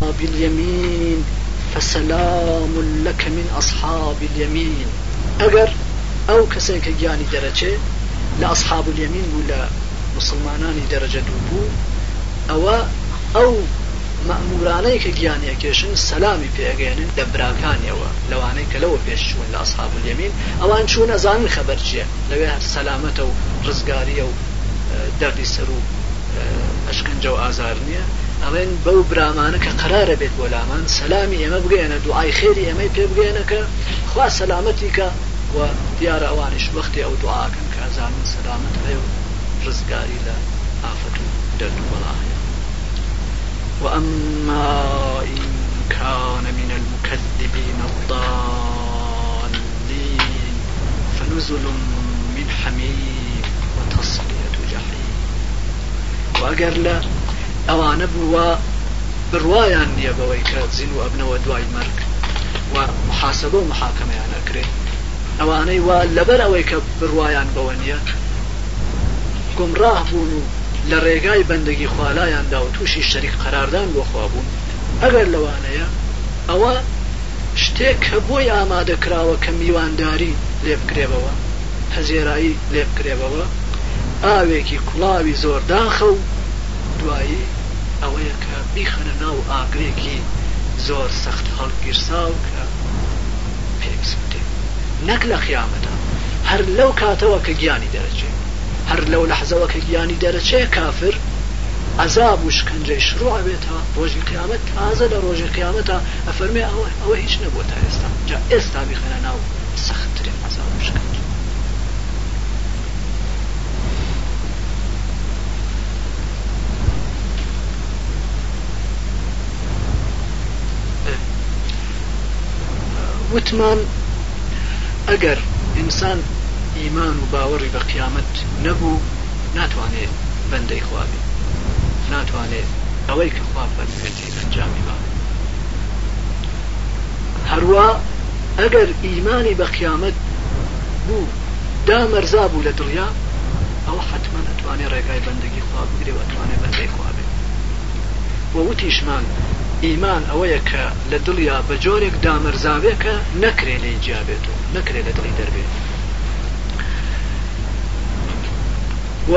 باليمين فسلام لك من أصحاب اليمين أجر أو كسيك جاني درجة لأصحاب اليمين ولا مسلمانان درجة دوبو أو أو مأمورانەی کە گیانەکێشن سەلامی پێگەێنن لە براکانیەوە لەوانەی کە لەوە پێشچوون لە ئەسحاب لێمین ئەوان چوون ئەزانن خەبەر چیە لەوێ هەر سەلامەتە و ڕزگاریە و دەردی سەر و ئەشکنجە و ئازار نییە ئەڵێن بەو برامانە کە قرارە بێت بۆ لامان سەلامی ئێمە بگەێنە دوعای خێری ئەمەی پێ خوا سەلامەتی و دیارە ئەوانش وەختی ئەو دوعاکەن کە ئازانن سەلامت بێ و ڕزگاری لە ئافەت و دەرد و بەڵاهەیە وأما إن كان من المكذبين الضالين فنزل من حميم وتصلية جحيم وأجر له ئەوانە بووە بڕواان نییە بەوەی کە زین و ئەبنەوە دوای مرگ و محاسبە و محاکەمەیان ئەکرێ ئەوانەی وا لەبەر ئەوەی کە بڕواان بەوە نییە گمڕاه بوون و لە ڕێگای بەندگی خوالایاندا و تووشی شەریک قەراردان بۆ خوابوون ئەگەر لەوانەیە ئەوە شتێک کە بۆی ئامادەکراوە کە میوانداری لێ بکرێبەوە هەزێرایی لێ بکرێبەوە ئاوێکی کوڵاوی زۆرداخە و دوایی ئەوەیە کە بیخەنە ناو ئاگرێکی زۆر سەخت هەڵگیرسا و کە پێکسوتێ نەک لە خیامەدا هەر لەو کاتەوە کە گیانی دەرەچێ هەر لەو لەحزەوە کە گیانی دەرەچێ کافر عذاب و شکنجەی شروع بێتە ڕۆژی قیامەت تازە لە ڕۆژی قیامەتە ئەفەرمێ ئەوە ئەوە هیچ نەبووە تا ئێستا جا ئێستا بیخەنە ناو سەختترین عذاب و شکنجە وتمان ئەگەر ئینسان ئیمان و باوەڕی بە قیامەت نەبوو ناتوانێت بەندەی خوابێ ناتوانێت ئەوەی کە خواب بەرفێتی ئەنجامی با هەروە ئەگەر ئیمانی بە قیامەت بوو دامەرزا بوو لە دڵیا ئەوە حتمما ئەتوانێت ڕێگای بەندگی خواب بگرێ و ئەتوانێت بەندەی خوابێ وەوتیشمان ئیمان ئەوەیە کە لە دڵیا بە جۆرێک دامەرزاوێکە نەکرێ لێ جیابێت و نەکرێ لە دڵی دەربێت و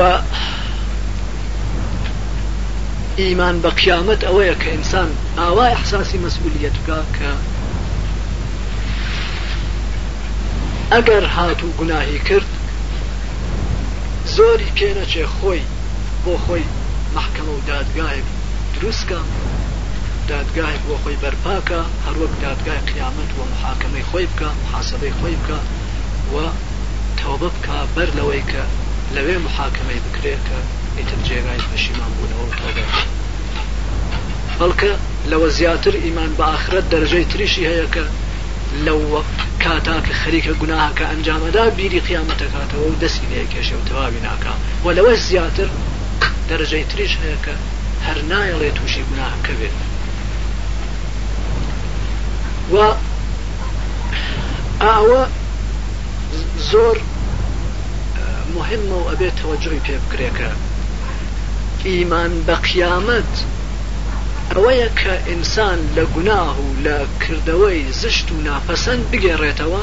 ئیمان بە قیامەت ئەوەیە کە ئینسان ئاوای حساسی مەسئولیت بکە کە ئەگەر هات و گوناهی کرد زۆری پێنەچێ خۆی بۆ خۆی محکەمە و دادگایە دروستکە دادگای بۆ خۆی بەرپاکە هەروەک دادگای قیامەت و محاکمەی خۆی بکە محاسبەی خۆی بکە و تەوبە بکە بەر لەوەی کە لەوێ محاکمەی بکرێت کە ئیتر جێگای پەشیمان بوونەوە تەوبە بەڵکە لەوە زیاتر ئیمان بە ئاخرەت دەرجەی تریشی هەیە کە لەو کاتاکە خەریکە گوناهاکە ئەنجامەدا بیری قیامەتەکاتەوە و دەستی لێ کێشە و تەواوی ناکە و لەوە زیاتر دەرجەی تریش هەیە کە هەر نایەڵێ تووشی گوناهەکە بێت و ئاوە زۆر مهمە و ئەبێت تەوەجوی پێ بکرێکە ئیمان بە قیامەت ئەوەیە کە ئینسان لە گوناه و لە کردەوەی زشت و ناپەسەند بگێڕێتەوە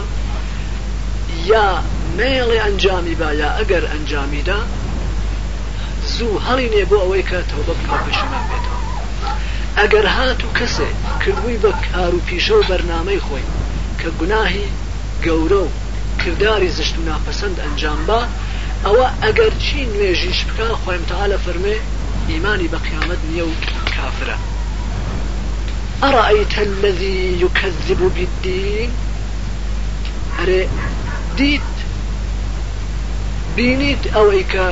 یا مێڵی ئەنجامی با یا ئەگەر ئەنجامیدا زوو هەڵینێ بۆ ئەوەی کە تەوبە بکە پەشمان بێتەوە ئەگەر هات و کەسێ کردووی بە کار و پیشە و بەرنامەی خۆی کە گوناهی گەورە و کردداری زشت و ناپەسەند ئەنجام با ئەوە ئەگەر چی نوێژیش بکە خۆیمتەعاە فەرمێ ئیمانی بە قیامەت نییە و کافرە ئەڕائیتە الذي يكذب بالدين هەرێ دیت بینیت ئەوەی کە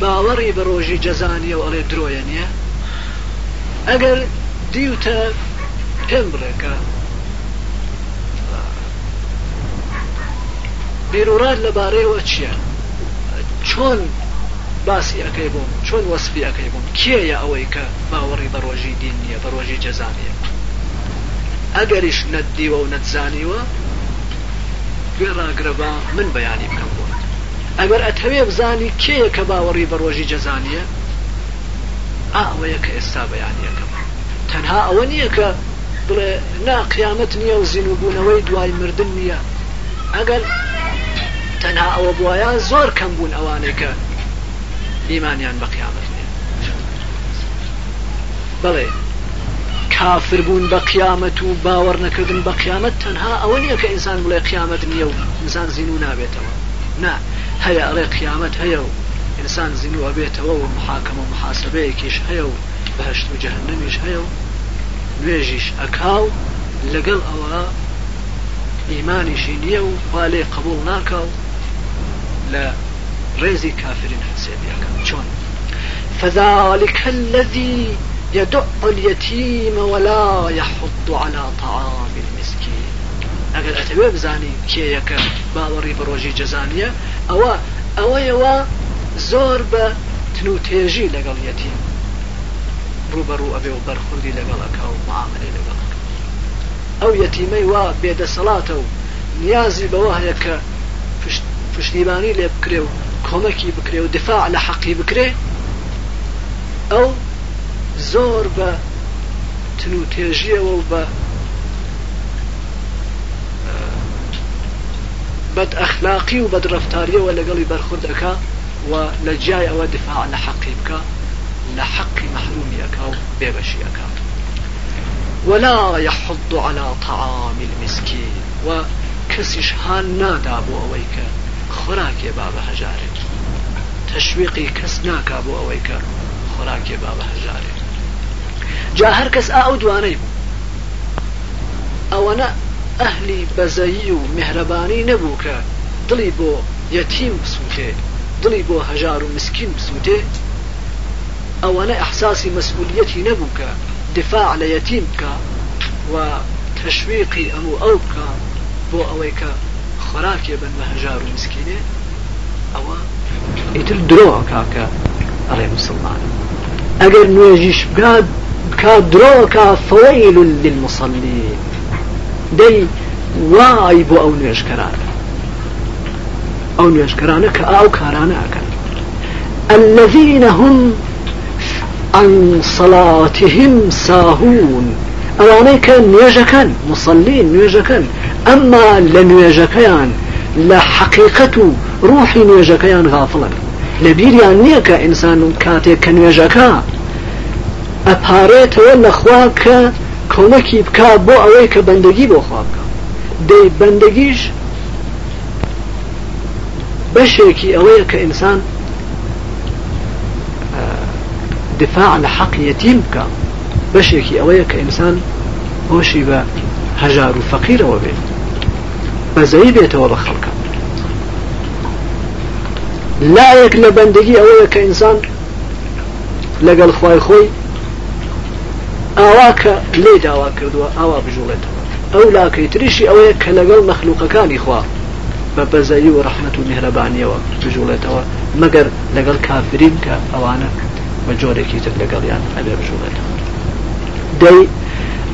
باوەڕی بە ڕۆژی جەزانیە و ئەڵێ درۆیە نییە ئەگەر دیوتە پێم بڕێکە بیرورات لەبارەیەوە چییە چۆن باسیەکەی بووم چۆن وەسفیەکەی بووم کێیە ئەوەی کە باوەڕی بەڕۆژی دین نییە بەڕۆژی جەزانە ئەگەریش نەدیوە و نەتزانیوە گوێڕاگرەبا من بەیانی بکەم بوون ئەگەر ئەتەوێ بزانی کێیە کە باوەڕی بەڕۆژی جەزانە ئاوەیە کە ئێستا بەیانەکەم تەنها ئەوە نییە کە بڵێ ناقیامەت نییە و زیینوبوونەوەی دوای مردن نییە ئەگەر تەنها ئەوە بواە زۆر کەم بوون ئەوانەی کە ئیمانیان بە قیامەت نیە بڵێ کافر بوون بە قیامەت و باوەڕ نەکردن بە قیامەت تەنها ئەوە نییە کە ئینسان بڵێ قیامەت نییە و انسان زیین و نابێتەوە نا هەیە ئەڵێ قیامەت هەیە و انسان زیوە بێتەوە و محاکەمە و محاسبەیەکیش هەیە و بەهشت و جەهنەمیش هەیە و نوێژیش ئەکاو لەگەڵ ئەوە ئیمانیشی نییە و وا لێ قبول ناکاو لە ڕێزی کافرین حسێبیەکە چۆن فذلك الذي يدع اليتيم ولا يحض على طعام المسكين ئەگەر ئەتەوێ بزانی کێیەکە باوەڕی بەڕۆژی اوا اوا ئەوەیەوە زۆر بە تن و تێژی لەگەڵ یەتیم ڕوبەڕوو ئەبێ و بەرخوردی لەگەڵەکە و معاملی لەگەڵ ئەو یەتیمەی وا بێدەسەڵاتە و نیازی بەوە هەیە کە پشتیبانی لێ بکرێ و کۆمەکی بکرێ و دفاع لە حەقی بکرێ ئەو زۆر بە تن و تێژیەوە و بە بەد ئەخلاقی و بەدرفتاریەوە لەگەڵی بەرخوردەکە ولجاي او دفاع حقي بك بکە محرومي اكاو مەحرومی اكاو ولا يحض على طعام المسكين وكسش هان نادا بۆ ئەوەی خراك يا بابا بە تشويقي كسناك ابو ناکا خراك يا بابا خۆراکێ جا هر کەس ئا ئەو دوانەی او انا ئەهلی بەزایی و مهرەبانی نەبوو کە دڵی دلی بۆ هەژار و مسکین بسووتێ ئەوانە ئەحساسی مەسئولەتی نەبوو کە دفاع لە یەتیم بکە و تەشویقی ئەم و ئەو بکە بۆ ئەوەی کە خۆراکێ بن بە هەژار و مسکینێ ئەوە ئیتر درۆ کاکە ئەڵێ مسلمان ئەگەر نوێژیش بگات بکات درۆکە فەوەیل للمسلین دەی وای بۆ ئەو نوێژکەرانە ئەو نوێشکرانە کە ئاو کارانە ئەکەن الذين هم عن صلاتهم ساهون ئەوانەی کە نوێژەکەن مسللین نوێژەکەن ئەمما لە نوێژەکەیان لە حقیقت و ڕوحی نوێژەکەیان غافڵن لە بیریان نییە کە ئینسان و کاتێک کە نوێژەکە ئەپارێتەوە لەخوا کە بەشێکی ئەوەیە کە ئینسان دفاع لە حەق یەتیم بکە بەشێکی ئەوەیە کە ئینسان بۆشی بە هەژار و فەقیرەوە بێت بەزەی بێتەوە بە خەڵکە لایەک لە بەندگی ئەوەیە کە ئینسان لەگەڵ خی خۆی ئاواکە لێ داوا کردووە ئاوا بژوڵێتەوە ئەو لاکەی تریشی ئەوەیە کە لەگەڵ مەخلوقەکانی خوا بە بەزایی و ڕحمت و میهرەبانیەوە بژوڵێتەوە مەگەر لەگەڵ کافرین کە ئەوانە بە جۆرێکی تر لەگەڵیان ئەبێ بژوڵێتەوە دەی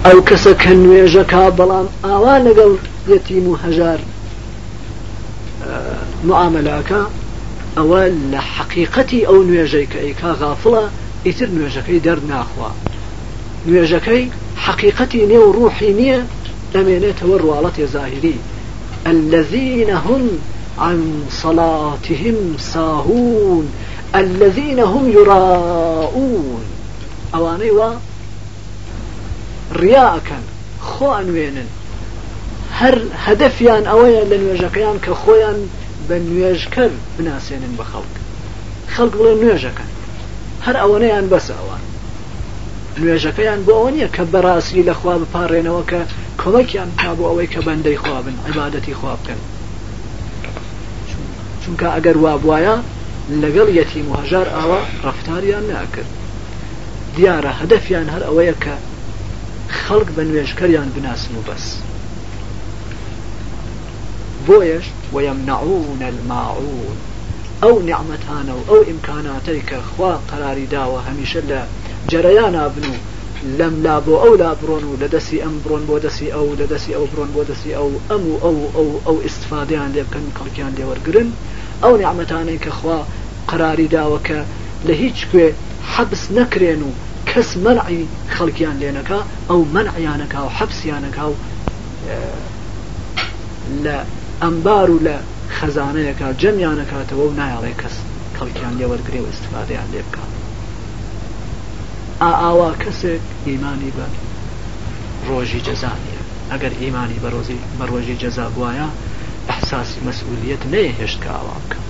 ئەو کەسە کە نوێژە کا بەڵام ئاوا لەگەڵ یەتیم و هەژار معاملاکە ئەوە لە حەقیقەتی ئەو نوێژەی کە ئیکا غافڵە ئیتر نوێژەکەی دەرناخوا نوێژەکەی حقیقەتی نێو ڕوحی نییە دەمێنێتەوە ڕواڵەتی زاهری الذين هم عن صلاتهم ساهون الذين هم يراؤون اواني و رياء كان خوان وينن هر يان اويا لنواجقيان كخويا بنواجكر بناسينن بخلق خلق بلا نواجكا هر اوانيان بس اوان نواجكيان بو اوانيا كبراسي بارين وكا کۆڵێکیان تا بۆ ئەوەی کە بەندەی خوابن عیبادەتی خواب بکەن چونکە ئەگەر وابواە لەگەڵ یەتی مهژار ئاوا ڕفتاریان ناکرد دیارە هەدەفیان هەر ئەوەیە کە خەڵک بە نوێژکەریان بناسن و بەس بۆیش وەمنعون الماعون ئەو نعممەتانە و ئەو ئیمکاناتەی کە خوا قەراری داوە هەمیشە لە جەرەیان نابن و لەم لا بۆ ئەو لا بڕۆن و لە دەستی ئەم بڕۆن بۆ دەستی ئەو لە دەستی ئەو بڕۆن بۆ دەستی ئەو ئەم و ئەو ئەو ئەو استفادەیان لێ بکەن کەڵکیان لێوەرگرن ئەو نعممەتانەی کەخوا قراری داوەکە لە هیچ کوێ حەبس نەکرێن و کەس منعی خەڵکیان لێنەکە ئەو منعیانەکە و حەبسیانەکە و لە ئەمبار و لە خەزانەیەەکە جەمیانەکاتەوە و نایڵێ کەس خەڵکیان لێوەرگێ و استفادەیان لێ بکات ئاوا کەسێک ئیمانی بە ڕۆژی جەزانیە ئەگەر ئیمانی بە ڕۆزی بە ڕۆژی جەزا بواە ئەحساسی مەسئولیت نێ هێشت کە ئاوا بکەم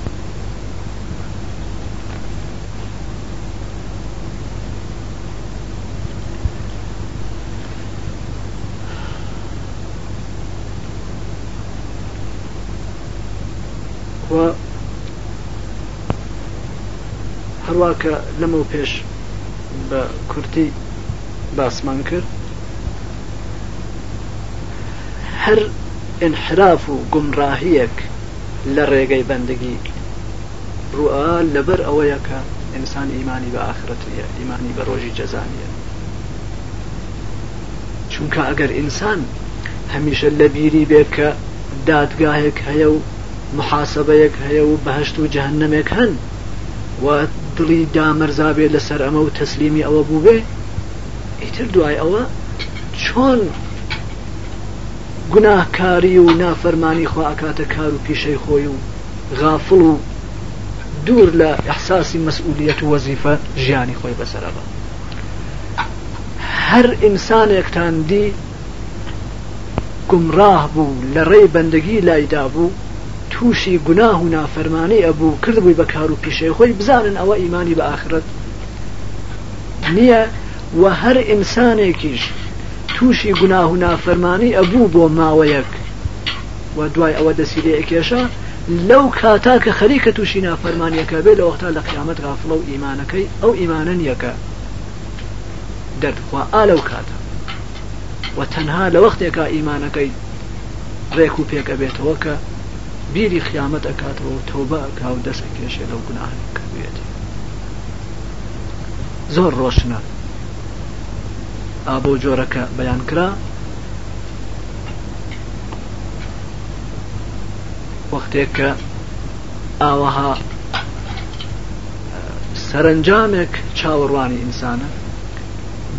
هەروە کە لەمە پێش بە کورتی باسمان کرد هەر انحراف و گمڕاهیەک لە ڕێگەی بەندگی ڕوە لەبەر ئەوەیە کە ئینسان ئیمانی بە ئاخرەتە ئیمانی بە ڕۆژی جەزانیە چونکە ئەگەر ئینسان هەمیشە لە بیری بێت کە دادگاهێک هەیە و محاسبەیەک هەیە و بەهشت و جەهنمێک هەن و دڵی دامەرزابێ لەسەر ئەمە و تەسلیمی ئەوە بوو بێ ئیتر دوای ئەوە چۆن گوناهکاری و نافەرمانی خوا ئاکاتە کار و پیشەی خۆی و غافڵ و دوور لە ئەحساسی مەسئولیت و وەزیفە ژیانی خۆی بەسەرەوە هەر ئینسانێکتان دی گمڕاه بوو لە ڕێی بەندگی لایدا بوو تووشی گوناه و نافەرمانەی ئەبوو کردبووی بە کار و پیشەی خۆی بزانن ئەوە ئیمانی بە ئاخرەت نییە و هەر ئینسانێکیش تووشی گوناه و نافەرمانی ئەبوو بۆ ماوەیەک و دوای ئەوە دەسیلەیە کێشە لەو کاتا کە خەریکە تووشی نافەرمانیەکە بێت لە وەختا لە قیامەت غافڵە و ئیمانەکەی ئەو ئیمانەن یەکە دەردخوا ئا لەو کاتە و تەنها لە وەختێکا ئیمانەکەی ڕێک و پێکە بێتەوە کە بیری خیامەت ئەکاتەوە و تەوبە ئەکا و دەست کێشێ لەو گوناهی کردوێتی زۆر ڕۆشنە ئابۆ جۆرەکە بەیان کرا وەختێک کە ئاوەها سەرنجامێک چاوەڕوانی ئینسانە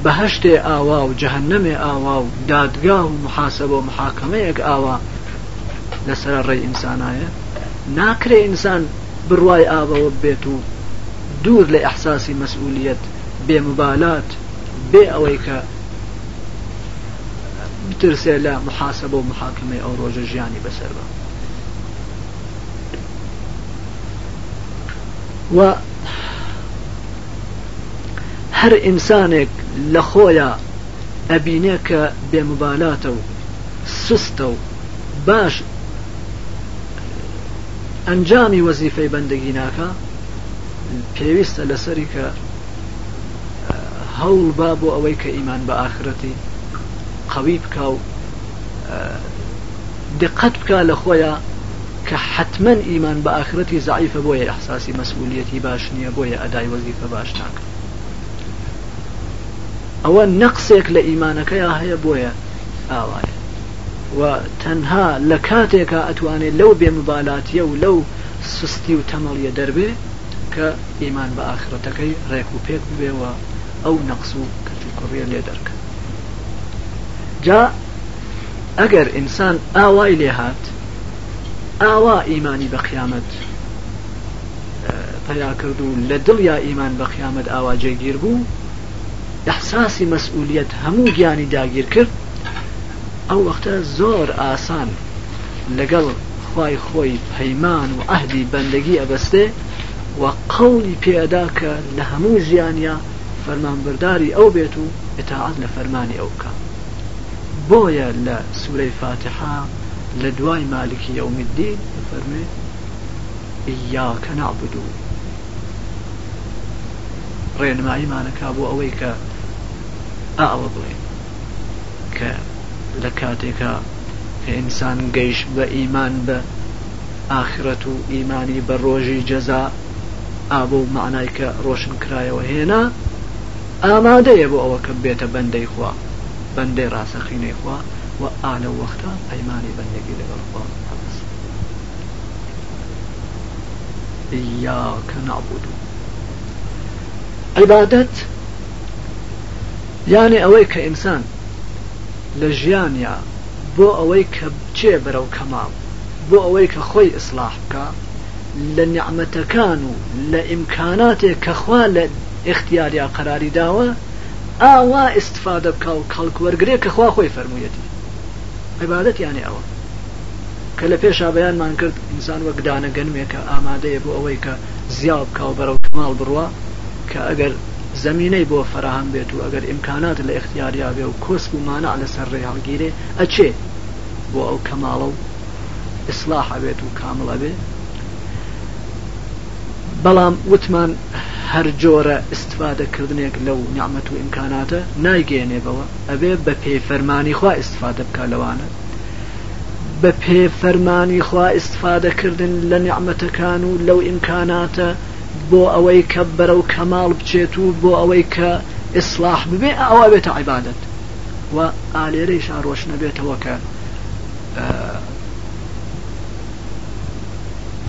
بەهشتێ ئاوا و جەهنەمێ ئاوا و دادگا و محاسەبە و محاکەمەیەک ئاوا انسان ኢንሳናየ آية. ناكري انسان برواي آبا وبيتو دور لإحساس مسؤولية بمبالاة بأويك بترسي لا محاسبة ومحاكمة أو روجة جياني بسربة و هر إنسانك لخويا أبينيك بمبالاته سستو باش ئەنجامی وەزیفەی بەندەگی ناکە پێویستە لەسەری کە هەوڵ با بۆ ئەوەی کە ئیمان بە ئاخرەتی قەوی بکە و دقت بکە لە خۆیە کە حتمما ئیمان بە ئاخرەتی زعیفە بۆیە ئەحساسی مەسئولەتی باش نییە بۆیە ئەدای وەزیفە باش ناکە ئەوە نەقسێک لە ئیمانەکەی هەیە بۆیە ئاوایە و تەنها لە کاتێکە ئەتوانێت لەو بێمبالاتیە و لەو سستی و تەمەڵیە دەربێ کە ئیمان بە ئاخرەتەکەی ڕێک و پێک بێەوە ئەو نەقس و کەتی کوڕە لێ دەرکە جا ئەگەر ئینسان ئاوای لێ هات ئاوا ئیمانی بە قیامەت پەیا کرد و لە دڵیا ئیمان بە قیامەت ئاواجێگیر بوو احساسی مەسئولیت هەموو گیانی داگیر کرد ئەو وەختە زۆر ئاسان لەگەڵ خی خۆی پەیمان و ئەهدی بەندگی ئەبەستێ و قەڵی پێدا کە لە هەموو ژیانیا فەرمانبەرداری ئەو بێت و ئتاعات لە فەرمانی ئەو بکە بۆیە لە سوورەی فاتحا لە دوای مالکی یومدین فەرمێ یاکە نابدوو ڕێنماییمانەکە بۆ ئەوەی کە ئاوە بڵێن کە لە کاتێکە کە ئینسان گەیشت بە ئیمان بە ئاخرەت و ئیمانی بە ڕۆژی جەزا ئابە و معنای کە ڕۆشن کرایەوە هێنا ئامادەیە بۆ ئەوە کە بێتە بەندەی خوا بەندەی ڕاستەخینەی خوا و ئالە وەختا پەیمانی بەندەگی لەگەڵ خوا یا کە نابود عیبادەت یانێ ئەوەی کە ئینسان لە ژیانیا بۆ ئەوەی کە بچێ بەرەو کەماڵ بۆ ئەوەی کە خۆی ئسلاح بکە لە نعممەتەکان و لە ئیمکاناتێک کەخوا لە اختیاریا قراری داوە ئاوا استفادە بکە و کەڵکوەرگێ کەخوا خۆی فەرموویەتی عیبادەت یانێ ئەوە کە لە پێش بەیانمان کرد ئینسان وەک دانەگەنمێکە ئامادەیە بۆ ئەوەی کە زیاو بکاو بەرەو کمال بڕوە کە ئەگەر زمینەی بۆ فراهم بێت و ئەگەر ئیمکانات لە اختیاریا بێ و کۆسک و مانع لەسەر ڕێهاڵگیرێ ئەچێ بۆ ئەو کەماڵە و ئیسلاح بێت و کامڵە بێ بەڵام وتمان هەر جۆرە استفادەکردنێک لەو نیعممەت و ئیمکاناتە نایگەێنێبەوە ئەبێ بە پێی فەرمانی خوا استفادە بکە لەوانە بە پێ فەرمانی خوا استفادەکردن لە نیعممەتەکان و لەو ئیمکاناتە بۆ ئەوەی کە بەرەو کەماڵ بچێت و بۆ ئەوەی کە ئیسلاح ببێ ئەوە بێتە عیبادت و ئالێرەی شارۆش نەبێتەوە کە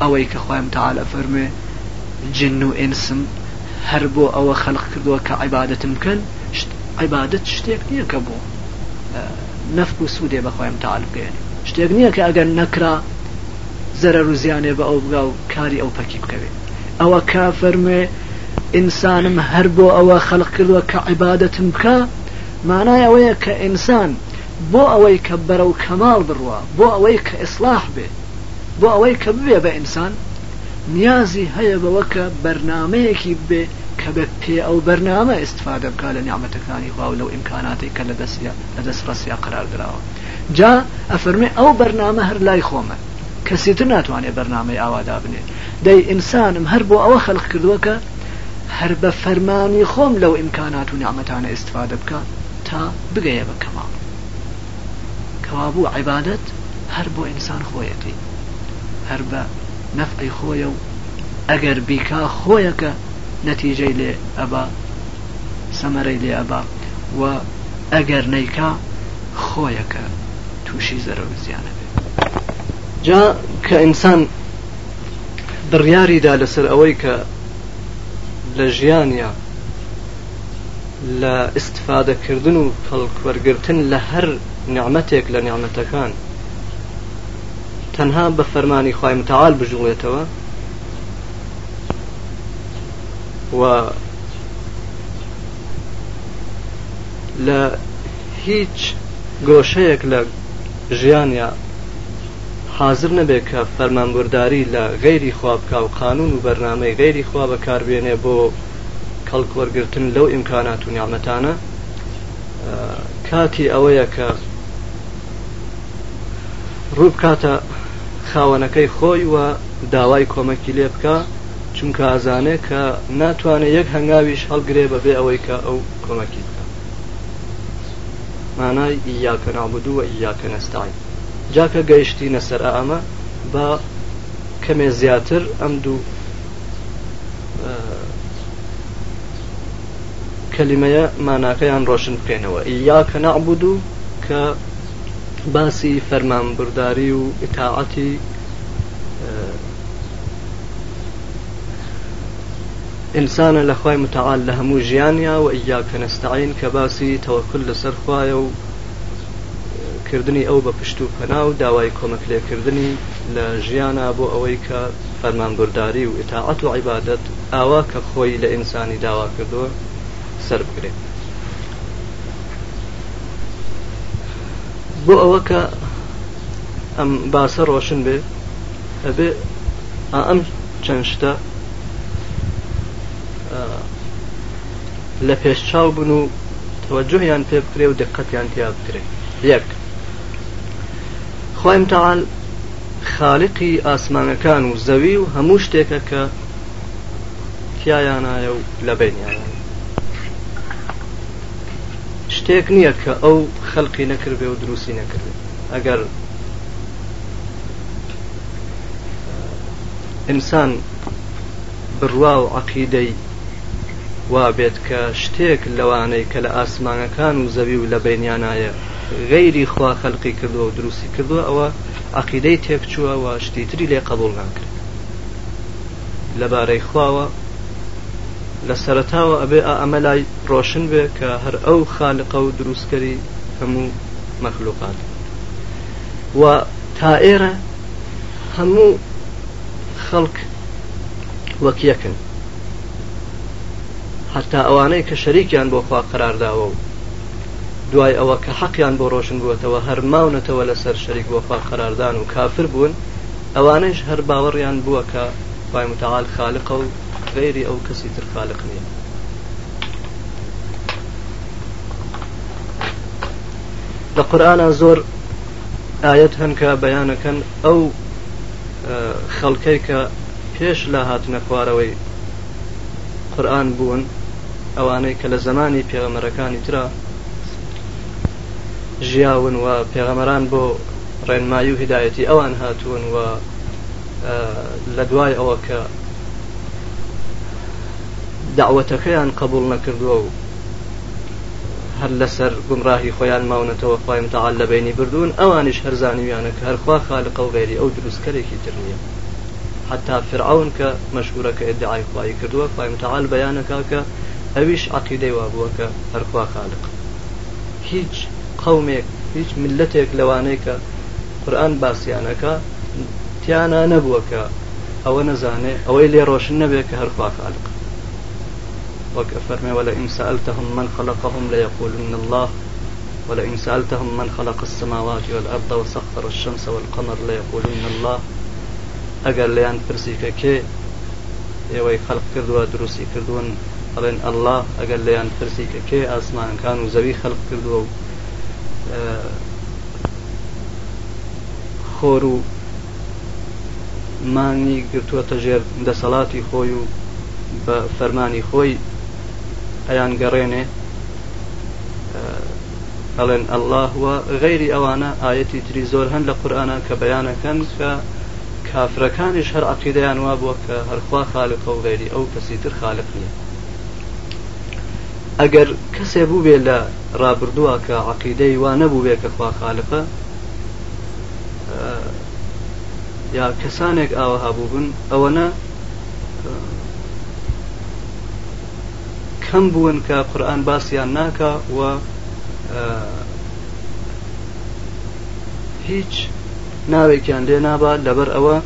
ئەوەی کە خۆیم تاالە فەرمێ جن و ئینسم هەر بۆ ئەوە خەلق کردووە کە عیباەتم بکەن عیباەت شتێک نییە کە بۆ نەفت و سوودێ بەخۆیم تاالبگەێن شتێک نییە کە ئەگەر نەکرا زەرە روزیانێ بە ئەو بگا و کاری ئەو پەکی بکەوێت ئەوە کا فەرمێ ئینسانم هەر بۆ ئەوە خەلق کردووە کە عیباەتم بکە مانای ئەوەیە کە ئینسان بۆ ئەوەی کە بەرە و کەماڵ بڕوە بۆ ئەوەی کە ئیسلاح بێ بۆ ئەوەی کە بێ بە ئینسان نیازی هەیە بەوە کە بەرنمەیەکی بێ کە بە پێ ئەو بەرنامە ئستفادە بکە لە نیامەتەکانی خوا و لەو ئیمکاناتی کە لە دەست لە دەست ڕسییا قرار درراوە جا ئەفەرمێ ئەو بەرنامە هەر لای خۆمە کەسیتر ناتوانێت بەرنامەی ئاوادا بنێ دەی ئینسانم هەر بۆ ئەوە خەلق کردووەکە هەر بە فەرمانی خۆم لەو ئیمکانات و نامەتانە ئستفادە بکە تا بگەیە بە کەماڵ کەوابوو عیبادەت هەر بۆ ئینسان خۆیەتی هەر بە نەفقی خۆیە و ئەگەر بیکا خۆیەکە نەتیجەی لێ ئەبا سەمەرەی لێ ئەبا و ئەگەر نەیکا خۆیەکە تووشی زەرە و زیانە جا کە ئینسان بڕیاریدا لەسەر ئەوەی کە لە ژیانیا لە ئستفادەکردن و خەڵکوەرگرتن لە هەر نعممەتێک لە نعممەتەکان تەنها بە فەرمانی خی متعاال بژوڵێتەوە و لە هیچ گۆشەیەک لە ژیانیا حاضر نەبێ کە فەرمانبورداری لە غێری خواب کا و قانون و بەرنمەی غێری خوا بەکاربێنێ بۆ کەڵکوەرگتن لەو ئیمکانات و نیامەتانە کاتی ئەوەیە کە ڕوو بکاتە خاوەنەکەی خۆی وە داوای کۆمەکی لێ بکە چونکە ئازانێ کە ناتوانێت یەک هەنگاویش هەڵگرێ بەبێ ئەوەی کە ئەو کۆمەکی بکە مانای ئیاکە نابدووە ئیاکە نەستاایی جاکە گەیشتینە سەر ئەمە با کەمێ زیاتر ئەم دوو کەلیمەیە ماناکەیان ڕۆشن بکەینەوە یاکە نەعبود و کە باسی فەرمانبرداری و ئتاعەتی ئینسانە لەخوای متعاال لە هەموو ژیانیا و ئیاکە نستعین کە باسی تەوەکل لەسەرخوایە و کۆمەکردنی ئەو بە پشت و پەنا و داوای کۆمەکلێکردنی لە ژیانە بۆ ئەوەی کە فەرمانبرداری و ئتاعەت و عیبادەت ئاوا کە خۆی لە ئینسانی داوا کردووە سەر بگرێت بۆ ئەوە کە ئەم باسە ڕۆشن بێ ئەبێ ئەم چەند شتە لە پێشچاو بن و توجهیان پێ بکرێ و دقەتیان تیا بکرێ یەک خۆیم تەعاال خاالقی ئاسمانەکان و زەوی و هەموو شتێکە کە تایانایە و لە بینیانە شتێک نییە کە ئەو خەڵقی نەکردێ و دروستی نەکردێت ئەگەر ئینسان بڕوا و عقیدەی وا بێت کە شتێک لەوانەی کە لە ئاسمانەکان و زەوی و لە بینیانایە غەیری خوا خەلقی کردووە و دروستی کردووە ئەوە عقیدەی تێکچووەوە شتیتری لێ قبول ناکرد لەبارەی خواوە لە سەرتاوە ئەبێ ئەمە لای ڕۆشن بێ کە هەر ئەو خالقە و دروستکەری هەموو مەخلوقات و تا ئێرە هەموو خەڵک وەک یەکن حتا ئەوانەی کە شەریکیان بۆ خوا قرارداوە و دوای ئەوە کە حەقیان بۆ ڕۆشن بووەتەوە هەرماونەتەوە لەسەر شەریک وەفا قەراردان و کافر بوون ئەوانش هەر باوەڕیان بووە کە پای متعاال خالقە و غێری ئەو کەسی تر خالق نییە لە قورآە زۆر ئاەت هەنکە بەیانەکەن ئەو خەڵکەی کە پێش لە هاتنە خوارەوەی قورآن بوون ئەوانەی کە لە زمانی پێغەمەرەکانی تررا ژیاون و پێغەمەران بۆ ڕێنمایی و هدایەتی ئەوان هاتوون و لە دوای ئەوە کە داوەتەکەیان قبول نەکردووە و هەر لەسەر گمڕاهی خۆیان ماونەتەوە خۆیم تەعاال لە بینی بردوون ئەوانیش هەرزانانیویانە کە هەرخوا خالق و غێری ئەو دروستکەرێکی تر نییە حتا فرعون کە مەشهورەکە ئدعای خوای کردووە خۆیم تەعاال بەیانەکە کە ئەویش عقیدەی وا بووە کە هەرخوا خالق هیچ قومێک هیچ ملەتێک لەوانەیەکە قرآن باسییانەکە تيانا نەبووەکە ئەوە نەزانێ أو إلي ڕۆشن نەبێت کە خالق وەکە ولئن سألتهم من خلقهم ليقولن الله ولئن سألتهم من خلق السماوات والأرض وسخر الشمس والقمر ليقولن الله ئەگەر ليان پرسی كي کێ ئێوەی خەلق دروسي دروستی کردوون الله ئەله ليان لەیان كي کە كانوا ئاسمانکان خلق زەوی خۆر و مانی گرتووەتە ژێر دەسەڵاتی خۆی و بە فەرمانی خۆی ئەیان گەڕێنێ ئەڵێن ئەله وە غەیری ئەوانە ئاەتی تری زۆر هەند لە قورآانە کە بەیانەکەن کە کافرەکانیش هەر عقیدەیان وا بووە کە هەرخوا خالقە و غێری ئەو کەسی تر خالق نیە ئەگەر کەسێ بوو بێ لە ڕابردووە کە عقیدەی وا نەبوو بێ کە خوا خالقە یا کەسانێک ئاوە هەبوو بن ئەوەنە کەم بوون کە قورآن باسییان ناکە و هیچ ناوێکیان لێ نابا لەبەر ئەوە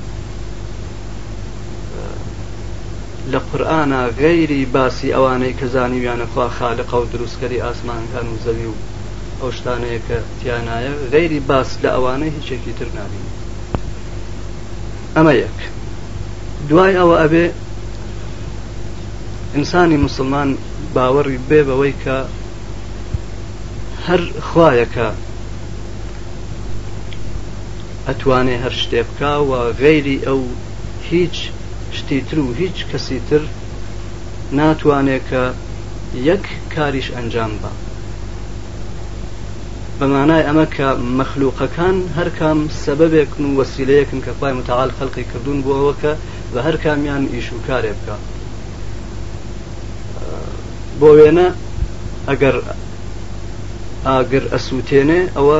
لە قورآە غەیری باسی ئەوانەی کەزانی ویانەخوا خالقە و دروستکەری ئاسمانکان و زەوی و ئەو شتانەیە کە تیانایە غەیری باس لە ئەوانە هیچێکی تر نابین ئەمە یەک دوای ئەوە ئەبێ ئینسانی مسلمان باوەڕی بێ بەوەی کە هەر خوایەکە ئەتوانێ هەر شتێ بکە و غەیری ئەو هیچ شتی تر و هیچ کەسی تر ناتوانێت کە یەک کاریش ئەنجام بە بەمانای ئەمە کە مەخلوقەکان هەرکام سەبەبێکن و وەسیلەیەکن کە پای متعاال خەڵقی کردوون بووەوە کە بە هەر کامیان ئیش و کارێ بکە بۆ وێنە ئەگەر ئاگر ئەسووتێنێ ئەوە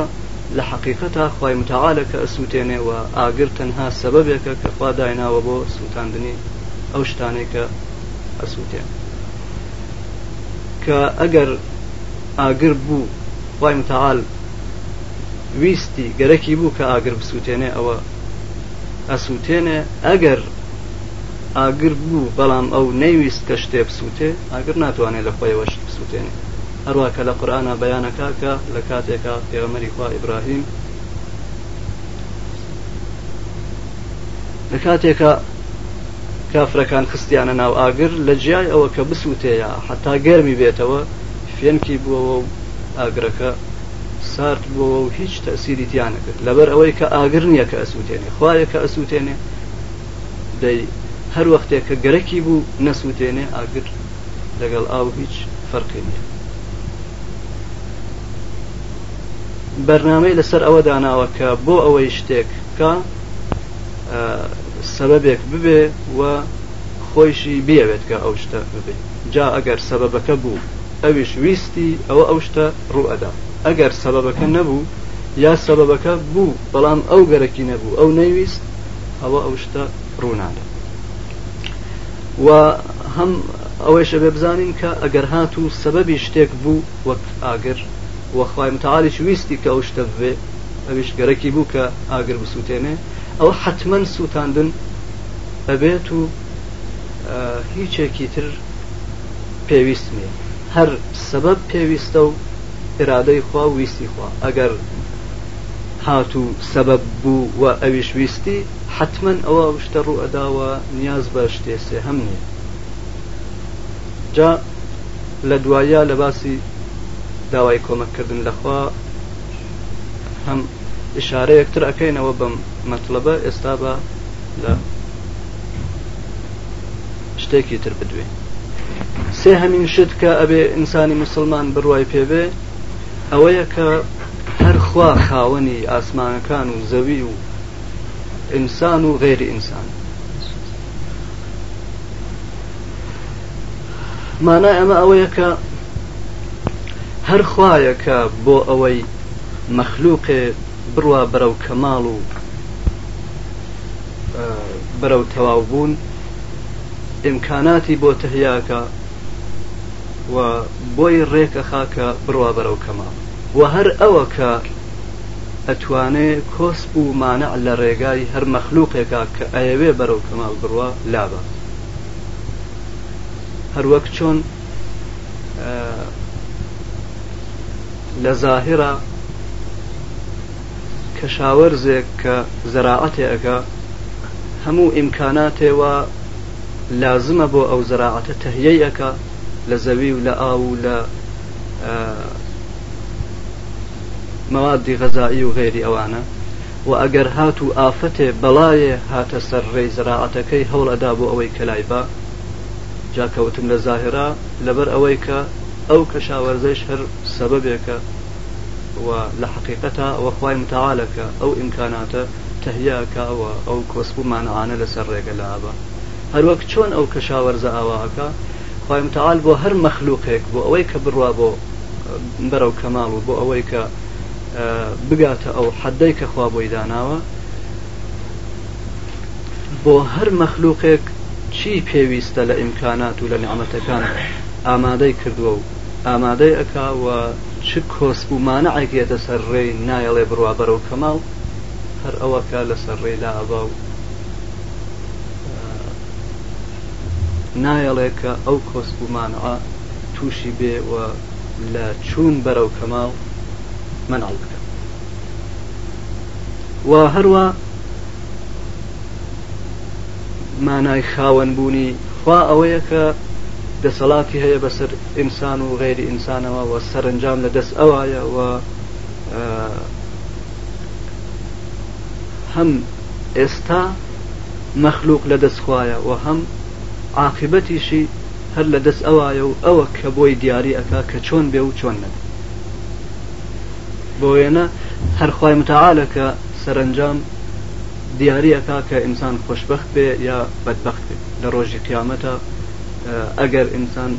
لە حقیقەتا خی متعاالەکە ئەسووتێنێەوە ئاگر تەنها سەبەبێکە کە خوا دایناوە بۆ سووتاندنی ئەو شتانێکە ئەسووتێن کە ئەگەر ئاگر بوو خی متعاال ویستی گەرەکی بوو کە ئاگر بسووتێنێ ئەوە ئەسووتێنێ ئەگەر ئاگر بوو بەڵام ئەو نەیویست کە شتێ بسووتێ ئاگر ناتوانێت لە خۆیەوەش بسووتێنێ هەروەکە لە قورآە بەیانەکە کە لە کاتێکە پێغەمەری خوا ئیبراهیم لە کاتێکە کافرەکان خستیانە ناو ئاگر لە جیای ئەوە کە بسووتەیە حتا گەرمی بێتەوە فێنکی بووەوە و ئاگرەکە سارد بووە و هیچ تەسیری تیانە کرد لەبەر ئەوەی کە ئاگر نییە کە ئەسووتێنێ خوایە کە ئەسووتێنێ دەی هەر وەختێک کە گەرەکی بوو نەسووتێنێ ئاگر لەگەڵ ئاو هیچ فەرقی نیە بەرنمەی لەسەر ئەوە داناوە کە بۆ ئەوەی شتێک کە سەبەبێک ببێ و خۆیشی بیاوێت کە ئەو شتە ببێ جا ئەگەر سەبەبەکە بوو ئەویش ویستی ئەوە ئەو شتە ڕوئەدا ئەگەر سەبەبەکە نەبوو یا سەبەبەکە بوو بەڵام ئەو گەرەکی نەبوو ئەو نەیویست ئەوە ئەو شتە ڕوونادا و هەم ئەوەیشە بێ بزانین کە ئەگەر هات و سەبەبی شتێک بوو وەک ئاگر وەخوای متعاالش ویستی کە ئەو شتە بێ ئەویش گەرەکی بوو کە ئاگر بسووتێنێ ئەو حتمما سووتاندن ئەبێت و هیچێکی تر پێویستمێ هەر سەبەب پێویستە و ئرادەی خوا ویستی خوا ئەگەر هات و سەبەب بوو و ئەویش ویستی حتما ئەوە شتە ڕوو ئەداوە نیاز بە شتێسێ هەم نیە جا لە دوایە لە باسی داوای کۆمەکردن لەخوا هەم شارەیەکتر ئەەکەینەوە بەم مەطلبە ئێستا بە لە شتێکی تر بدوێ سێ هەمین شت کە ئەبێ ئینسانی مسلمان بڕوای پێبێ ئەوەیە کە هەرخوا خاوەنی ئاسمانەکان و زەوی و ئینسان و غێری ئینسان مانای ئەمە ئەوەیە کە هەر خوایەکە بۆ ئەوەی مەخلووقێ بڕوا بەرەو کەماڵ و بەرەو تەواوبوون ئیمکاناتی بۆ تهیاکە و بۆی ڕێکە خاکە بڕوا بەرەو کەماڵ و هەر ئەوە کە ئەتوانێ کۆسپ و مانە لە ڕێگای هەر مەخلووقێکا کە ئەیەوێ بەرەو کەماڵ بڕوە لابە هەروەک چۆن لە زاهرە کەشاوەرزێک کە زەراعەتێ ئەگە هەموو ئیمکاناتێەوە لازمە بۆ ئەو زەراعەتە تهەیەەکە لە زەوی و لە ئاو و لە مەوادی غەزایی و غێری ئەوانە و ئەگەر هات و ئافەتێ بەڵایە هاتە سەر ڕێی زراعەتەکەی هەوڵ ئەدا بۆ ئەوەی کەلایبا جاکەوتم لە زاهرا لەبەر ئەوەی کە ئەو کەشاوەرزەش هەر سەبەبێکە و لە حقیقەتە وەخوای متعاالەکە ئەو ئیمکاناتە تهیاکەوە ئەو کۆسبوومانەهانە لەسەر ڕێگە لە ئابە هەروەک چۆن ئەو کەشاوەرزە ئاواکە خی متعاال بۆ هەر مەخلوقێک بۆ ئەوەی کە بڕوا بۆ بەرەو کەماڵ و بۆ ئەوەی کە بگاتە ئەو حەدەی کە خوا بۆی داناوە بۆ هەر مەخلوقێک چی پێویستە لە ئیمکانات و لە نعممەتەکان ئامادەی کردووە و ئامادەی ئەکاوە چ کۆسبوومانە ئەگێتە سەر ڕێی نایەڵێ بڕوا بەرەو کەماڵ هەر ئەوەکە لەسەر ڕێدا ئەبا و نایەڵێکە ئەو کۆسبوومانەوە تووشی بێوە لە چوون بەرەو کەماڵ منەڵ بکە و هەروە مانای خاوەن بوونی خوا ئەوەیە کە دەسەڵاتی هەیە بەسەر ئینسان و غێری ئینسانەوە و سەرنجام لە دەست ئەوایە و هەم ئێستا مەخلوق لە دەستخوایە و هەم عاقبەتیشی هەر لە دەست ئەوایە و ئەوە کە بۆی دیاری ئەکا کە چۆن بێ و چۆن نەبێت بۆ وێنە هەرخوای متعاالەکە سەرنجام دیاری ئەکا کە ئینسان خۆشببخت بێ یا بەدبخت بێ لە ڕۆژی قیامەتە ئەگەر ئینسان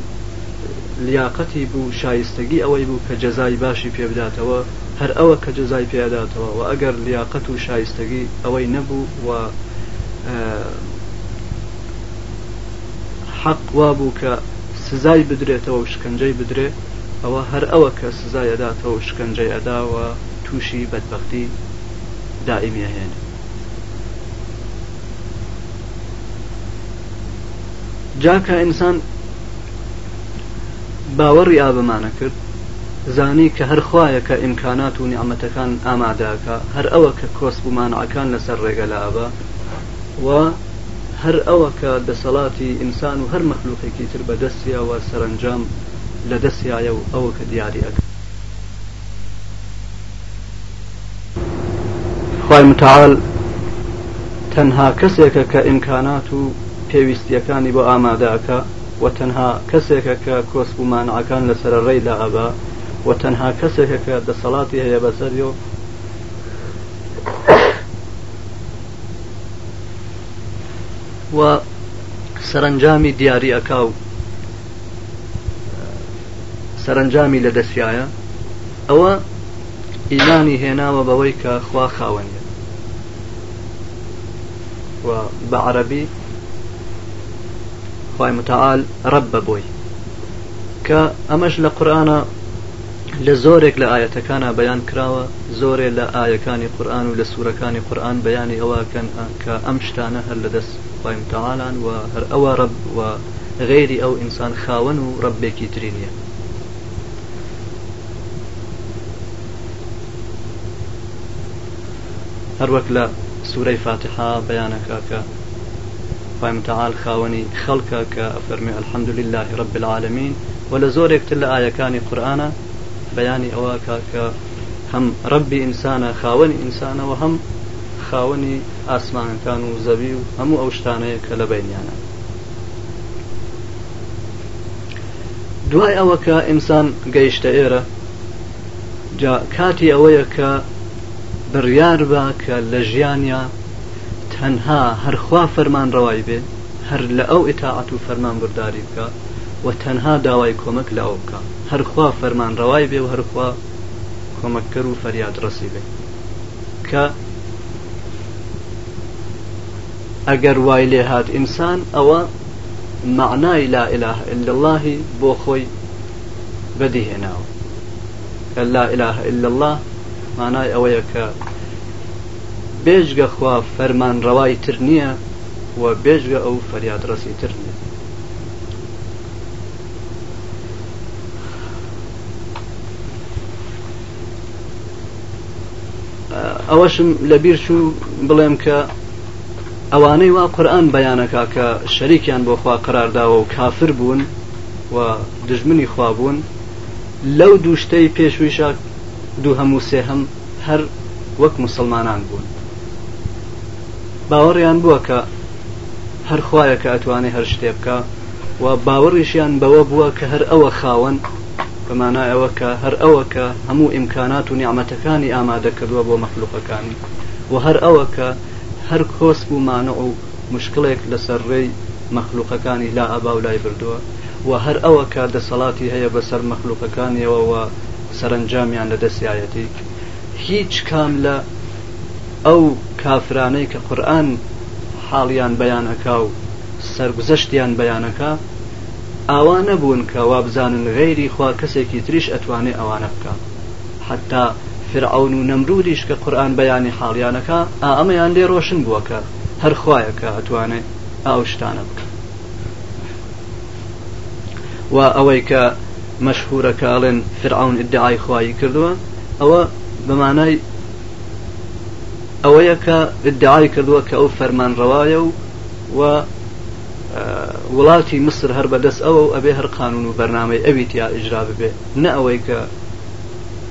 لیاقەتی بوو شایستگی ئەوەی بوو کە جەزای باشی پێبداتەوە هەر ئەوە کە جەزای پێداتەوە و ئەگەر لیاقەت و شایستگی ئەوەی نەبوو و حەق وا بوو کە سزای بدرێتەوە و شکنجەی بدرێ ئەوە هەر ئەوە کە سزای ئەداتەوە و شکنجەی ئەداوە تووشی بەدبختی دائیمی هێنێت جاکە ئینسان باوەڕی ئابمانە کرد زانی کە هەرخواە کە ئیمکانات و نیعممەتەکان ئامادەکە هەر ئەوە کە کۆس بمانعەکان لەسەر ڕێگە لابە و هەر ئەوە کە دەسەڵاتی ئینسان و هەر مەخلوقێکی تر بەدەستیەوە سەرنجام لە دەستیایە و ئەوە کە دیاریەکە خی متعاال تەنها کەسێکە کە ئیمکانات و پێویستیەکانی بۆ ئامادەکە و تەنها کەسێکە کە کۆسب و مانعەکان لەسەر ڕێی لا ئەبا و تەنها کەسێکە کە دەسەڵاتی هەیە بەسەری و و سەرنجامی دیاری ئەکا و سەرنجامی لە دەستایە ئەوە ئیلانی هێناوە بەوەی کە خوا خاوەنیە و بە عەربی خوای متعال ڕب ببووی کە ئەمەش لە قورآە لە زۆرێک لە ئاەتەکانە بەیان کراوە زۆرێ لە ئاەکانی قورآن و لە سوورەکانی قورآن بەیانی ئەوەکەن کە ئەم شتانە هەر لە دەست خوای متعاالان و هەر ئەوە ڕب و غێری ئەو ئینسان خاوەن و ڕبێکی تری نیە هەروەک لە سوورەی فاتحا بەیانەکە کە خوامتەال خاوەنی خەڵکە کە فەرمی الحەمدلله رب العالمین و لە زۆرێکتر لە ئاەکانی قورآە بەیانی ئەوە کاکە هەم ڕبی ئینسانە خاوەنی ئینسانەوە هەم خاوەنی ئاسمانەکان و زەوی و هەموو ئەو شتانەیە کە لە بینیانە دوای ئەوە کە ئینسان گەیشتە ئێرە جا کاتی ئەوەیە کە بڕیار بە کە لە ژیانیا تەنها هەرخوا فەرمان ڕەوای بێ هەر لە ئەو ئتاعات و فەرمان برداری بکە و تەنها داوای کۆمەک لاو بکە هەرخوا فەرمان ڕەوای بێ و هەرخوا کۆمەککە و فەریاد ڕسی بێ کە ئەگەر وای لێ هاات ئینسان ئەوە معنای لا إله إلا الله بۆ خۆی بەدیهێناوە کە لا إله إلا الله مانای ئەوەیە کە بێژگە خوا فەرمان ڕەوای تر نییە و بێژگە ئەو فەریادڕسی تر نیە ئەوەشم لەبیر چوو بڵێم کە ئەوانەی وا قورآن بەیانەکە کە شەریکیان بۆ خوا قرارداوە و کافر بوون و دژمنی خوابوون لەو دووشتەی پێشویشە دوو هەموو سێ هەم هەر وەک مسلمانان بوون باوەڕیان بووە کە هەر خوایەکە ئەتوانێت هەر شتێ بکە و باوەڕیشیان بەوە بووە کە هەر ئەوە خاوەن بەمانە ئەوە کە هەر ئەوە کە هەموو ئیمکانات و نیعممەتەکانی ئامادە کردووە بۆ مەخلوقەکانی و هەر ئەوە کە هەر کۆس بوومانە و مشکلێک لەسەر ڕێی مەخلوقەکانی لا ئابا و لای بردووە و هەر ئەوە کە دەسەڵاتی هەیە بەسەر مەخلوقەکانیەوە و سەرنجامیان لە دەسیایەتی هیچ کام لە ئەو کافرانەی کە قورآن حاڵیان بەیانەکە و سرگزەشتیان بەیانەکە ئاوا نەبوون کە وا بزانن غێری خوا کەسێکی تریش ئەتوانێت ئەوانە بکە حتا فرعون و نەمرودیش کە قورآن بەیانی حاڵیانەکە ئا ئەمەیان لێ ڕۆشن بووەکە هەر خویەکە ئەتوانێت ئاو شتانە بکە و ئەوەی کە مەشهورە کاڵێن فرعون ئدعای خوایی کردووە ئەوە بەمانای ئەوەیە کە دعای کردووە کە ئەو فەرمانڕەوایە و و وڵاتی مصر هەر بەدەست ئەوە ئەبێ هەر قانون و بەرنمەی ئەوی تیا ئیژرا ببێ نە ئەوەی کە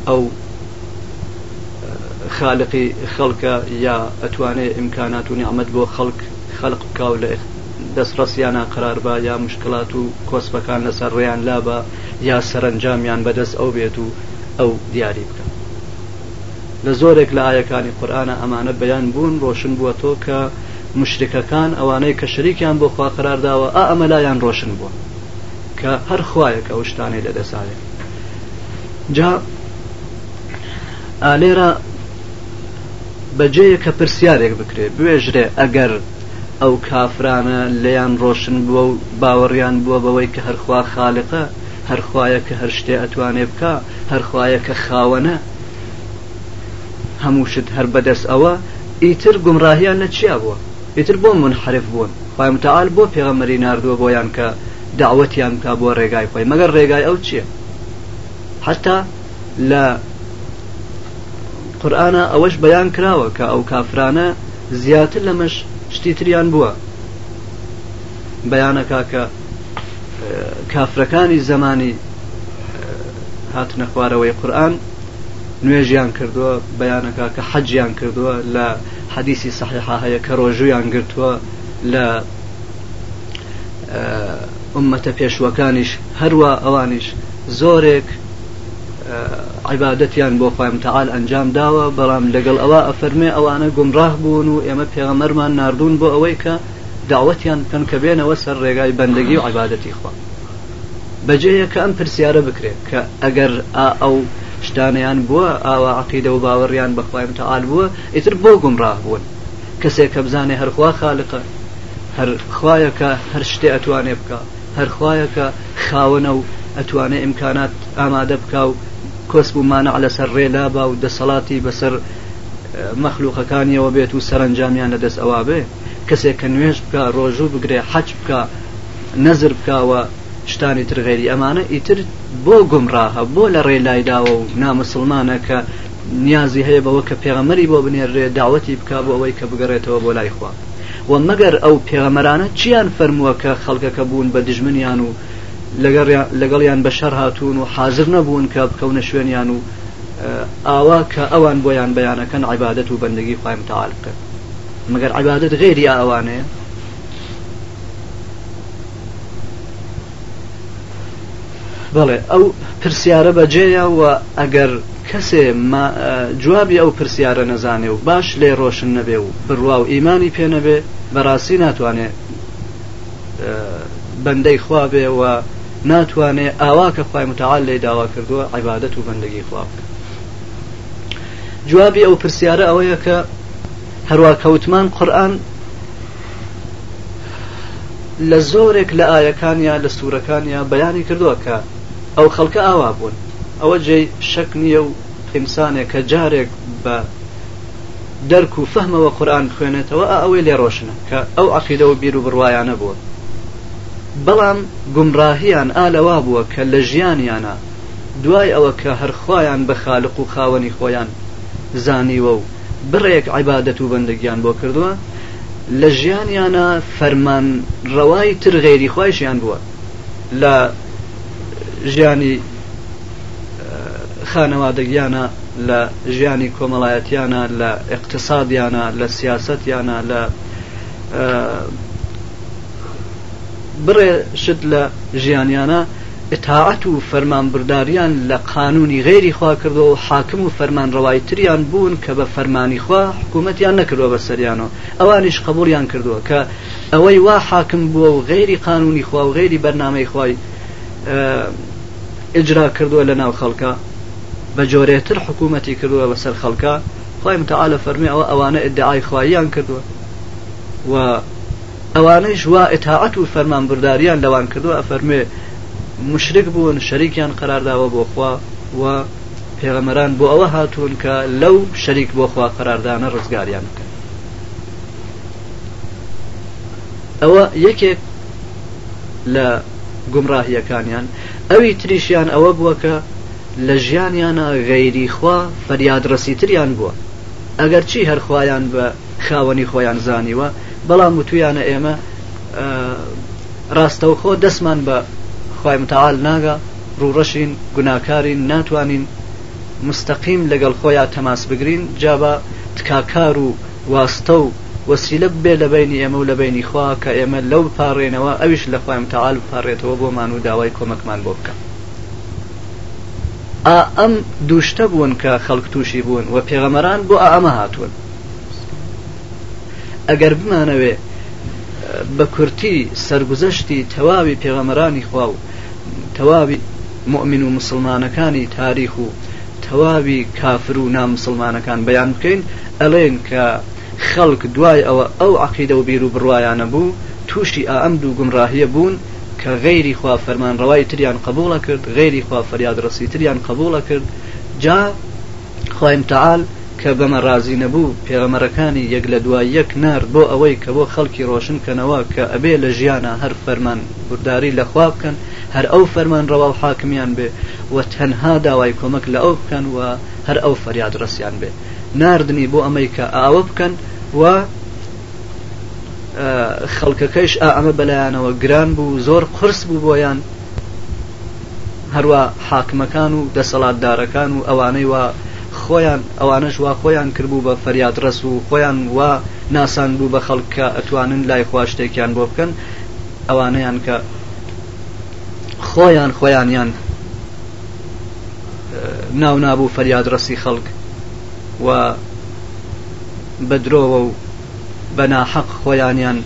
ئەو خالقی خەڵکە یا ئەتوانێت ئیمکانات و نیعممەد بۆ خەڵک خەلق بکاو لە دەستڕستیانە قرار بە یا مشکلات و کۆسبەکان لەسەر ڕێیان لابە یا سەرنجامیان بەدەست ئەو بێت و ئەو دیاری بکە لە زۆرێک لە ئاەکانی قورآە ئەمانە بەیان بوون ڕۆشن بووە تۆ کە مشتەکان ئەوانەی کە شەریکیان بۆ خوا قرار داوە ئا ئەمەلایان ڕۆشن بووە کە هەر خوایەکە ئەو شتانەی لە دەساێت جا ئالێرە بەجێیە کە پرسیارێک بکرێ بێژرێ ئەگەر ئەو کافرانە لەیان ڕۆشن بووە و باوەڕیان بووە بەوەی کە هەرخوا خاالقە هەرخوایە کە هەر شتێ ئەتوانێ بکە هەرخوایە کە خاوەنە هەمووشت هەر بەدەست ئەوە ئیتر گومڕاهیان نەچیا بووە ئیتر بۆ من حرف بوون خۆمتەال بۆ پێغەمەری نردووە بۆیان کە داوەتیان کا بۆ ڕێگای خۆی مەگەر ڕێگای ئەو چییە حتا لە قورآە ئەوەش بەیان کراوە کە ئەو کافرانە زیاتر لەمەش شتی تریان بووە بەیانەکە کە کافرەکانی زمانی هاتنە خوارەوەی قورآن نوێژیان کردووە بەیانەکە کە حەجیان کردووە لە حەدیسی سەحیحا هەیە کە ڕۆژویان گرتووە لە ئومەتە پێشوەکانیش هەروە ئەوانیش زۆرێک عیباەتیان بۆ خۆیمتەعاال ئەنجام داوە بەڵام لەگەڵ ئەوە ئەفەرمێ ئەوانە گمڕاه بوون و ئێمە پێغەمەرمان نردون بۆ ئەوەی کە داوەتیان پێن کە بێنەوە سەر ڕێگای بەندگی و عیباەتی خوا بەجێیە کە ئەم پرسیارە بکرێت کە ئەگەر ئەو شتانیان بووە ئاوا عقیدە و باوەڕیان بەخوایم تەعاال بووە ئیتر بۆ گومڕاه بوون کەسێک کە بزانێ هەرخوا خاالقە هەر خوایەکە هەر شتێ ئەتوانێ بکە هەرخوایەکە خاوەنە و ئەتوانێ ئیمکانات ئامادە بکە و کۆس بوومانە لەسەر ڕێلابا و دەسەڵاتی بەسەر مەخلوقەکانیەوە بێت و سەرنجامیان لەدەست ئەوا بێ کەسێک کە نوێش بکە ڕۆژوو بگرێ حەج بکە نەزر بکوە شتانی تر غێری ئەمانە ئیتر بۆ گمڕاهە بۆ لە ڕێلایداوە و نامسلمانە کە نیازی هەیە بەوە کە پێغەمەری بۆ بنێرێ داوەتی بک بۆ ئەوەی کە بگەڕێتەوە بۆ لای خوا و مەگەر ئەو پێغەمەرانە چیان فەرمووە کە خەڵکەکە بوون بە دژمنیان و لەگەڵیان بە شەر هاتوون و حاضر نەبوون کە بکەونە شوێنیان و ئاوا کە ئەوان بۆیان بەیانەکەن عیبادەت و بەندگی خوایم تاالکە مەگەر عیبادت غێری ئەوانەیە بەڵێ ئەو پرسیارە بەجێە و ئەگەر کەسێ جوابی ئەو پرسیارە نەزانێ و باش لێ ڕۆشن نەبێ و بڕوا و ئیمانی پێ نەبێ بەڕاستی ناتوانێ بەندەی خواابێ و ناتوانێ ئاوا کە خخوای متعاال لێ داوا کردووە عیبادەت و بەندگی خواب جوابی ئەو پرسیارە ئەوەیە کە هەروە کەوتمان قورآن لە زۆرێک لە ئاەکانیا لە سوورەکانیا بەیانی کردووە کە ئەو خەڵکە ئاوا بوون ئەوە جێ شەک نییە و ئینسانێک کە جارێک بە دەرک و فەهمەوە قورآن خوێنێتەوە ئەوەی لێ ڕۆشنە کە ئەو عقیدەوە بیر و بڕواایانە بووە بەڵام گومڕاهیان ئالەوا بووە کە لە ژیانیانە دوای ئەوە کە هەرخوایان بە خالق و خاوەنی خۆیان زانیوە و بڕێک عیبادەت و بەندگیان بۆ کردووە لە ژیانیانە فەرمان ڕەوای تر غێری خوایشیان بووە لە ژیانی خانەوادەگیانە لە ژیانی کۆمەڵایەتیانە لە اقتصادیانە لە سیاستیانە لە بڕێشت لە ژیانیانە ئتاعەت و فەرمانبرداریان لە قانونی غێری خوا کردەوە و حاکم و فەرمانڕەوای تریان بوون کە بە فەرمانی خوا حکوومەتیان نەکردوە بە سەریانەوە ئەوانیش قبولیان کردووە کە ئەوەی وا حاکم بووە و غێری قانونی خوا و غێری بەرنمەی خی ئجرا کردووە لە ناو خەڵکە بە جۆرێتر حکوومەتی کردووە بەسەر خەڵکە خۆی متعاالە فەرمی ئەوە ئەوانە ئدعای خواییان کردووە و ئەوانەیش وا ئتاعەت و فەرمان برداریان لەوان کردووە ئەفەرمێ مشرک بوون شەریکیان قەرارداوە بۆ خوا و پێغەمەران بۆ ئەوە هاتوون کە لەو شەریک بۆ خوا قەراردانە ڕزگاریان بکەن ئەوە یەکێک لە گومڕاهیەکانیان ئەوی تریشیان ئەوە بووە کە لە ژیانیانە غەیری خوا فەریادڕسی تریان بووە ئەگەر چی هەرخوایان بە خاوەنی خۆیان زانیوە بەڵام وتویانە ئێمە ڕاستە و خۆ دەستمان بە خی متعاال ناگە ڕوڕەشین گوناکارین ناتوانین مستەقیم لەگەڵ خۆیان تەماس بگرین جا بە تکاکار و واستە و وەسیلە بێ لە بینی ئێمە و لە بینی خوا کە ئێمە لەو پارڕێنەوە ئەویش لە خۆیم تەعاال پارڕێتەوە بۆمان و داوای کۆمەکمان بۆ بکەن ئەم دووشتە بوون کە خەڵک تووشی بوون و پێغەمەران بۆ ئەمە هاتوون ئەگەر بمانەوێ بە کورتی سرگزەشتی تەواوی پێغەمەرانی خوا و تەواوی مؤمن و مسلمانەکانی تاریخ و تەواوی کافر و نامسلمانەکان بەیان بکەین ئەڵێن کە خەڵک دوای ئەوە ئەو عقیدە و بیر و بڕواایانە بوو تووشی ئەم دوو گمڕاهیە بوون کە غیری خوا فەرمان ڕەوای تریان قبولە کرد غیری خوا فەریاد ڕسی تریان قبولە کرد جا خوایم تعال کە بەمە رازی نەبوو پێغەمەرەکانی یەک لە دوای یەک نرد بۆ ئەوەی کە بۆ خەڵکی ڕۆشنکەنەوە کە ئەبێ لە ژیانە هەر فەرمان برداری لە خوا بکەن هەر ئەو فەرمان ڕەوا و حاکمیان بێ و تەنها داوای کۆمەک لە ئەو بکەن و هەر ئەو فەریاد ڕسیان بێ ناردنی بۆ ئەمریکا ئاوە بکەن و خەڵکەکەیش ئەمە بەلایەنەوە گران بوو زۆر قرس بوو بۆیان هەروە حاکمەکان و دەسەڵاتدارەکان و ئەوانەی وا خۆیان ئەوانەش وا خۆیان کردبوو بە فەریاد ڕس و خۆیان وا ناسان بوو بە خەڵکە ئەتوانن لای خواشتێکیان بۆ بکەن ئەوانەیان کە خۆیان خۆیانیان ناو نابوو فەریاد ڕسی خەڵک و بە درۆوە و بەناحەق خۆیانیان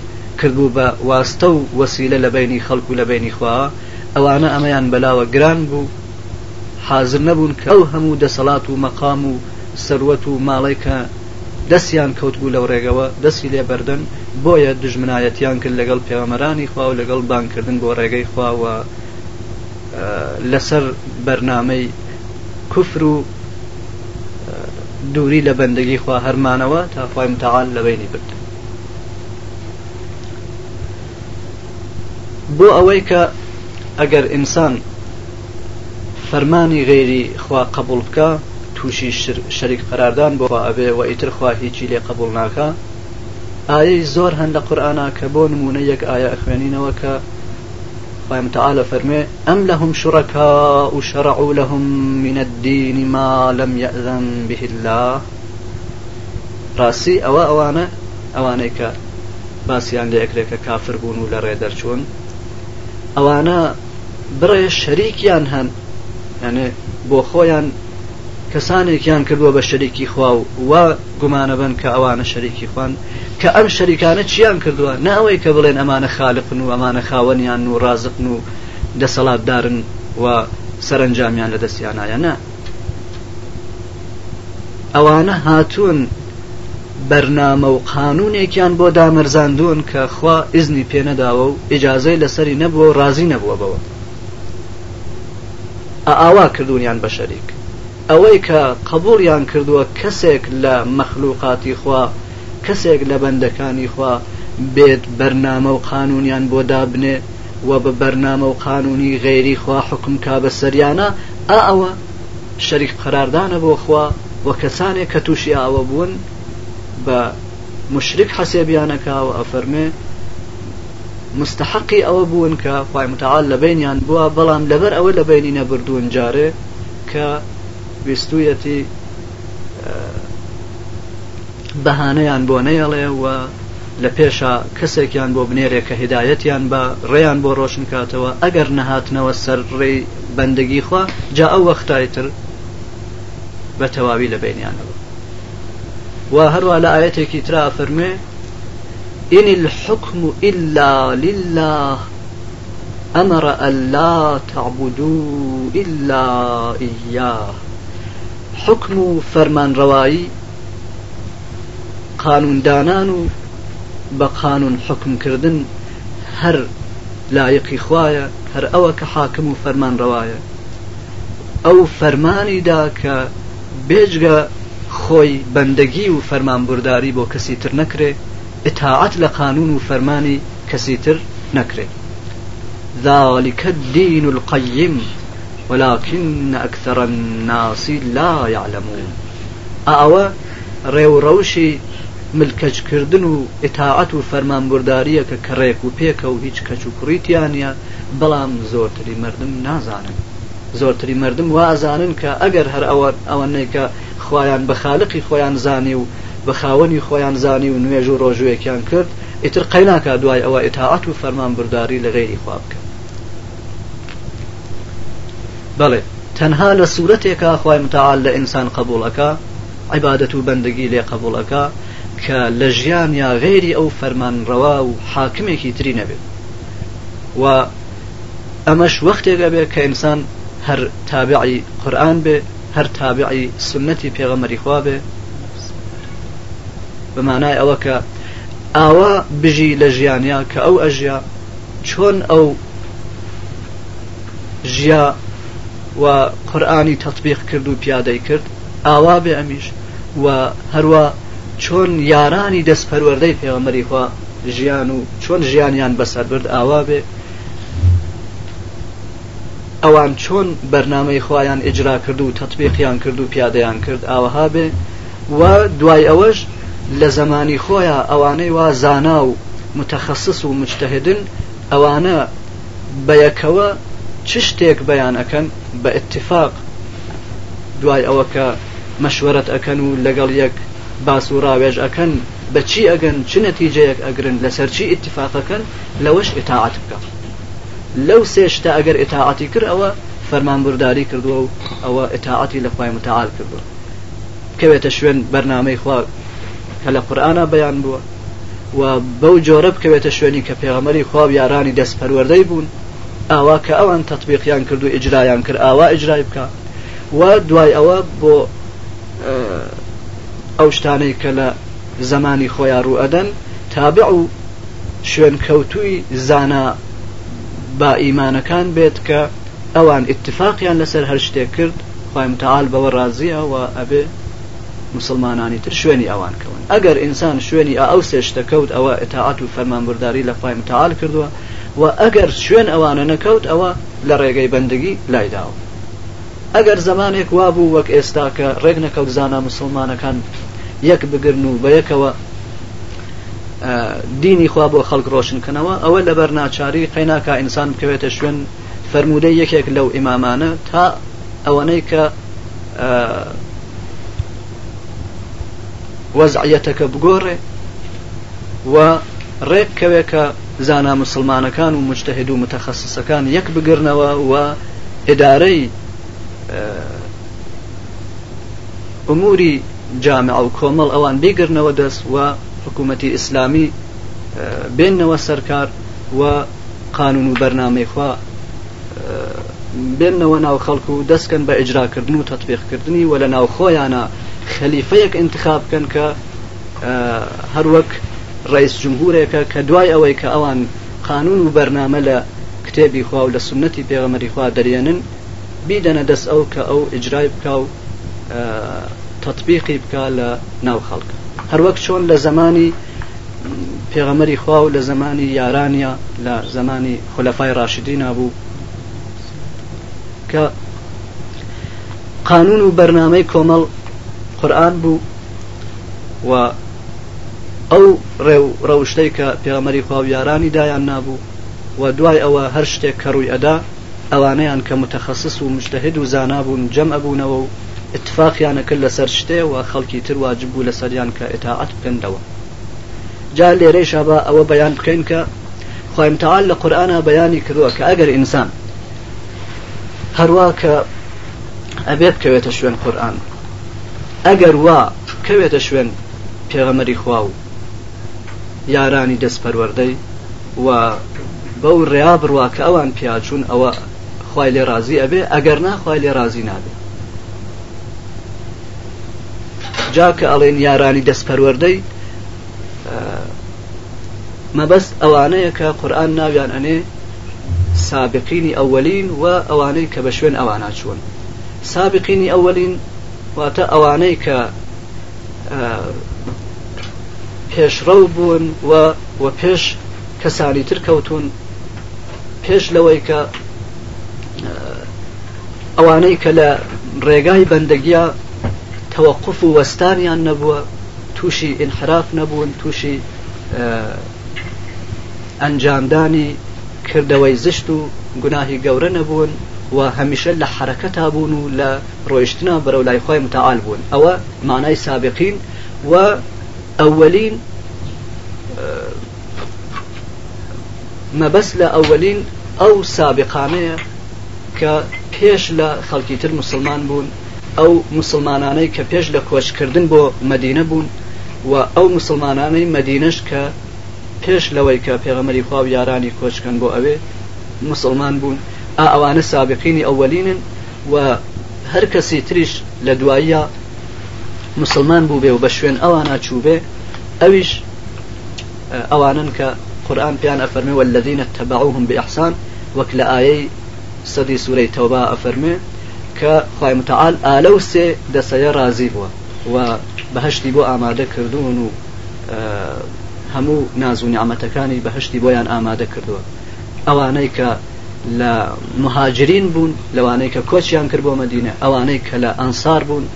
کردبوو بە واستە و وەسیلە لە بینی خەڵکو لە بینی خوا ئەوانە ئەمەیان بەلاوە گران بوو حاضر نەبوون کە ئەو هەموو دەسەڵات و مەقام و سروەت و ماڵێکە دەستیان کەوتبوو لەو ڕێگەوە دەستی لێبەردن بۆیە دژمنایەتیان کرد لەگەڵ پێوەمەرانی خوا و لەگەڵ بانکردن بۆ ڕێگەی خواوە لەسەر بەرنامەی کوفر و دووری لە بەندگی خوا هەرمانەوە تا خۆی متەعاال لەوەینی برد بۆ ئەوەی کە ئەگەر ئینسان فەرمانی غێری خوا قبول بکە تووشی شەریک قەراردان بۆ ئەبێ و ئیتر خوا هیچی لێ قبول ناکە ئایەی زۆر هەندە قورآنا کە بۆ نمونە یەک ئایا ئەخوێنینەوە کە خواه تعالى فرمي أم لهم شركاء شرعوا لهم من الدين ما لم يأذن به الله راسي أو أوانا ئەوانەیکە باسییان لە یەکرێکە کافر بوون و لە ڕێدەرچوون ئەوانە بڕێ شەریکیان هەن ئەێ بۆ خۆیان کەسانێکیان کردووە بە شەریکی خوا و وا گومانە بن کە ئەوانە شەریکی خوان کە ئەم شەریکانە چیان کردووە ناوەی کە بڵێن ئەمانە خالقن و ئەمانە خاوەنیان و ڕازقن و دەسەڵاتدارن و سەرنجامیان لە دەستیانایە نە ئەوانە هاتوون بەرنامە و قانونێکیان بۆ دامەرزاندون کە خوا ئزنی پێنەداوە و ئیجاازەی لەسەری نەبووە و ڕازی نەبووە بەوە ئاوا کردوونیان بە شەریک ئەوەی کە قبولیان کردووە کەسێک لە مەخلوقاتی خوا کەسێک لە بەندەکانی خوا بێت بەرنامە و قانونیان بۆ دابنێ و بە بەرنامە و قانونی غێری خوا حکم کا بە سەریانە ئا ئەوە شەریک قەراردانە بۆ خوا وە کەسانێک کە تووشی ئاوە بوون بە مشرک حەسێبیانەکەوە ئەفەرمێ مستحقی ئەوە بوون کە خی متعاال لە بینیان بووە بەڵام لەبەر ئەوە لە بینی نەبردوون جارێ کە ویستویەتی بەهانەیان بۆ نەیەڵێ و لە پێشە کەسێکیان بۆ بنێرێک کە هدایەتیان بە ڕێیان بۆ ڕۆشن کاتەوە ئەگەر نەهاتنەوە سەر ڕێی بەندگی خوا جا ئەو وەختایتر بە تەواوی لە بینیانەوە و هەروە لە ئاەتێکی ترا فەرمێ إن الحكم إلا لله أمر أن لا تعبدوا إلا إياه حکم و فەرمانڕەوایی قانوندانان و بە قانون حکمکردن هەر لایەقی خوایە هەر ئەوە کە حاکم و فەرمانڕەوایە ئەو فەرمانیدا کە بێجگە خۆی بەندەگی و فەرمانبورداری بۆ کەسی تر نەکرێ ئتاعات لە قانون و فەرمانی کەسی تر نەکرێت ذلك الدين القيم ولكن أكثر الناس لا يعلمون ئەوە ڕێوڕەوشی ملکەچکردن و ئتاعەت و فەرمانبورداریەکە کە ڕێک و پێکە و هیچ کەچ و کوڕیتیانە بەڵام زۆرتری مردم نازانن زۆرتری مردم وازانن کە ئەگەر هەر ئەوە ئەوە نەیکە خۆیان بە خاڵقی خۆیان زانی و بە خاوەنی خۆیان زانی و نوێژ و ڕۆژوەکیان کرد ئیتر قەیناکە دوای ئەوە ئتاعەت و فەرمانبرداری لە غێری خواب بکە بەڵێ تەنها لە سوورەتێکە خی متعاال لە ئینسان قبولەکە عیبادەت و بەندگی لێ قبولەکە کە لە ژیان یا غێری ئەو فەرمانڕەوا و حاکمێکی تری نەبێت و ئەمەش وەختێکە بێ کە ئینسان هەر تابعی قورآن بێ هەر تابعی سنەتی پێغەمەری خوا بێ بەمانای ئەوە کە ئاوا بژی لە ژیانیا کە ئەو ئەژیا چۆن ئەو ژیا و قورآانی تەطبیق کرد و پیادەی کرد ئاوا بێ ئەمیش و هەروە چۆن یارانی دەستپەروەردەی پێوەمەریخوا ژیان و چۆن ژیانیان بەسەر برد ئاوا بێ ئەوان چۆن بەرنمەی خۆیان ئجرا کرد و تەطبیقیان کرد و پیادەیان کرد ئاوەها بێ و دوای ئەوەش لە زمانی خۆیان ئەوانەی وا زانا و متەخصص و مجتهدن ئەوانە بە یەکەوە چ شتێک بەیان ئەەکەن بە اتفاق دوای ئەوە کە مەشورەت ئەکەن و لەگەڵ یەک باس و ڕاوێژ ئەەکەن بەچی ئەگەن چ نەتیجەیەک ئەگرن لەسەر چی اتفاقەکەن لەوەش ئتاعات بکە لەو سێشتا ئەگەر ئتاعاتی کرد ئەوە فەرمانبرداری کردووە و ئەوە ئتاعاتی لە خخوای متعاال کردووە کەوێتە شوێن بەرنمەی خوا کە لە قورآە بەیان بووە و بەو جۆرە بکەوێتە شوێنی کە پێغەمەری خواب یارانی دەستپەروەەردەی بوون ئاوا کە ئەوان تطببیقیان کرد و ئجرایان کرد ئاوا ئجرای بکە و دوای ئەوە بۆ ئەو شتانەی کە لە زمانی خۆیان ڕوئەدەن تابع و شوێن کەوتوی زانا با ئیمانەکان بێت کە ئەوان اتفاقیان لەسەر هەر شتێک کرد خۆمتەال بەوە ڕازیەوە ئەبێ مسلمانانی تر شوێنی ئەوان کەون ئەگەر ئینسان شوێنی ئەو سێشتەکەوت ئەوە ئتاعات و فەرمانبرداری لە پایمتەال کردووە و ئەگەر شوێن ئەوانە نەکەوت ئەوە لە ڕێگەی بەندگی لایداوە ئەگەر زمانێک وابوو وەک ئێستا کە ڕێک نەکەوت زانە مسلمانەکان یەک بگرن و بە یەکەوە دینی خوا بۆ خەڵک ڕۆشنکەنەوە ئەوە لە بەر ناچاری قەیناکە ئینسان بکەوێتە شوێن فەرمودەی یەکێک لەو ئیمامانە تا ئەوەنەی کە وەزعەتەکە بگۆڕێ و ڕێک کەوێکە زانا مسلمانەکان و مجتهد و متخصصەکان یەک بگرنەوە و ئێدارەی ئەموری جامع و کۆمەڵ ئەوان بێگرنەوە دەست و حکوومەتی ئیسلامی بێننەوە سەرکار و قانون و بەرنمەیخوا بێنەوە ناو خەڵکو و دەستکەن بە ئجراکردن و تەطبیقکردنی و لە ناو خۆیانە خەلیفەیەک انتخاب بکەن کە هەروەک ڕئیس جمهورێکە کە دوای ئەوەی کە ئەوان قانون و بەرنامە لە کتێبی خوا و لە سنەتی پێغەمەری خوا دەریێنن بیدەنە دەست ئەو کە ئەو ئجرای بکە و تطبیقی بکە لە ناو خەڵک هەروەک چۆن لە زمانی پێغەمەری خوا و لە زمانی یارانیا لە زمانی خلەفای ڕاشدی نبوو کە قانون و بەرنامەی کۆمەڵ قورآن بوو و ئەو ڕێو ڕەوشتەی کە پێغەمەری خواو یارانی دایان نابوو و دوای ئەوە هەر شتێک کە ڕووی ئەدا ئەوانەیان کە متەخصص و مشتهد و زانابوون جەم ئەبوونەوە و اتفاقیانەکرد لەسەر شتێ و خەڵکی تر واجب بوو لە سەریان کە ئتاعات بکەندەوە جا لێرەیشا بە ئەوە بەیان بکەین کە خوامتەال لە قورآە بەیانی کردووە کە ئەگەر ئینسان هەروە کە ئەبێت کەوێتە شوێن قورآن ئەگەر وا کەوێتە شوێن پێغەمەری خوا و یارانی دەستپەروەردەی و بەو ڕیا بڕوا کە ئەوان پیاچوون ئەوە خی لێ رازی ئەبێ ئەگەر ناخوای لێ رازی نابێ جا کە ئەڵێن یارانی دەستپەروەردەی مەبەست ئەوانەیە کە قورآن ناویان ئەنێ سابقینی ئەولین و ئەوانەی کە بە شوێن ئەوانە چوون سابقینی ئەولین واتە ئەوانەی کە پێشڕەو بوون و و پێش کەسانی تر کەوتون پێش لەوەی کە ئەوانەی کە لە ڕێگای بەندەگیا تەوەقف و وەستانیان نەبووە تووشی ئینحراف نەبوون تووشی ئەنجامدانی کردەوەی زشت و گوناهی گەورە نەبوون و هەمیشە لە حرەکەتا بوون و لە ڕۆیشتنا بەرەو لای خۆی متعاال بوون ئەوە مانای سابقین و ئەولین مەبەست لە ئەولین ئەو سابقانەیە کە پێش لە خەڵکی تر مسلمان بوون ئەو مسلمانانەی کە پێش لە کۆچکردن بۆ مدینە بوون و ئەو مسلمانانەی مدینش کە پێش لەوەی کە پێغەمەری خوا یارانی کۆچکن بۆ ئەوێ مسلمان بوون ئا ئەوانە سابقینی ئەولینن و هەر کەسی تریش لە دواییە مسلمان بوو بێ و بە شوێن ئەوان ناچوو بێ ئەویش ئەوانن کە قورآن پیان ئەفەرمێ والذینە تەبعوهم بإحسان وەک لە ئایەی سەدی سوورەی تەوبا ئەفەرمێ کە خوای متعال ئالەو سێ دەسەیە رازی بووە و بەهشتی بۆ ئامادە کردوون و هەموو ناز و نیعممەتەکانی بەهشتی بۆیان ئامادە کردووە ئەوانەی کە لە مهاجرین بوون لەوانەی کە کۆچیان کرد بۆ مدینە ئەوانەی کە لە ئەنسار بوون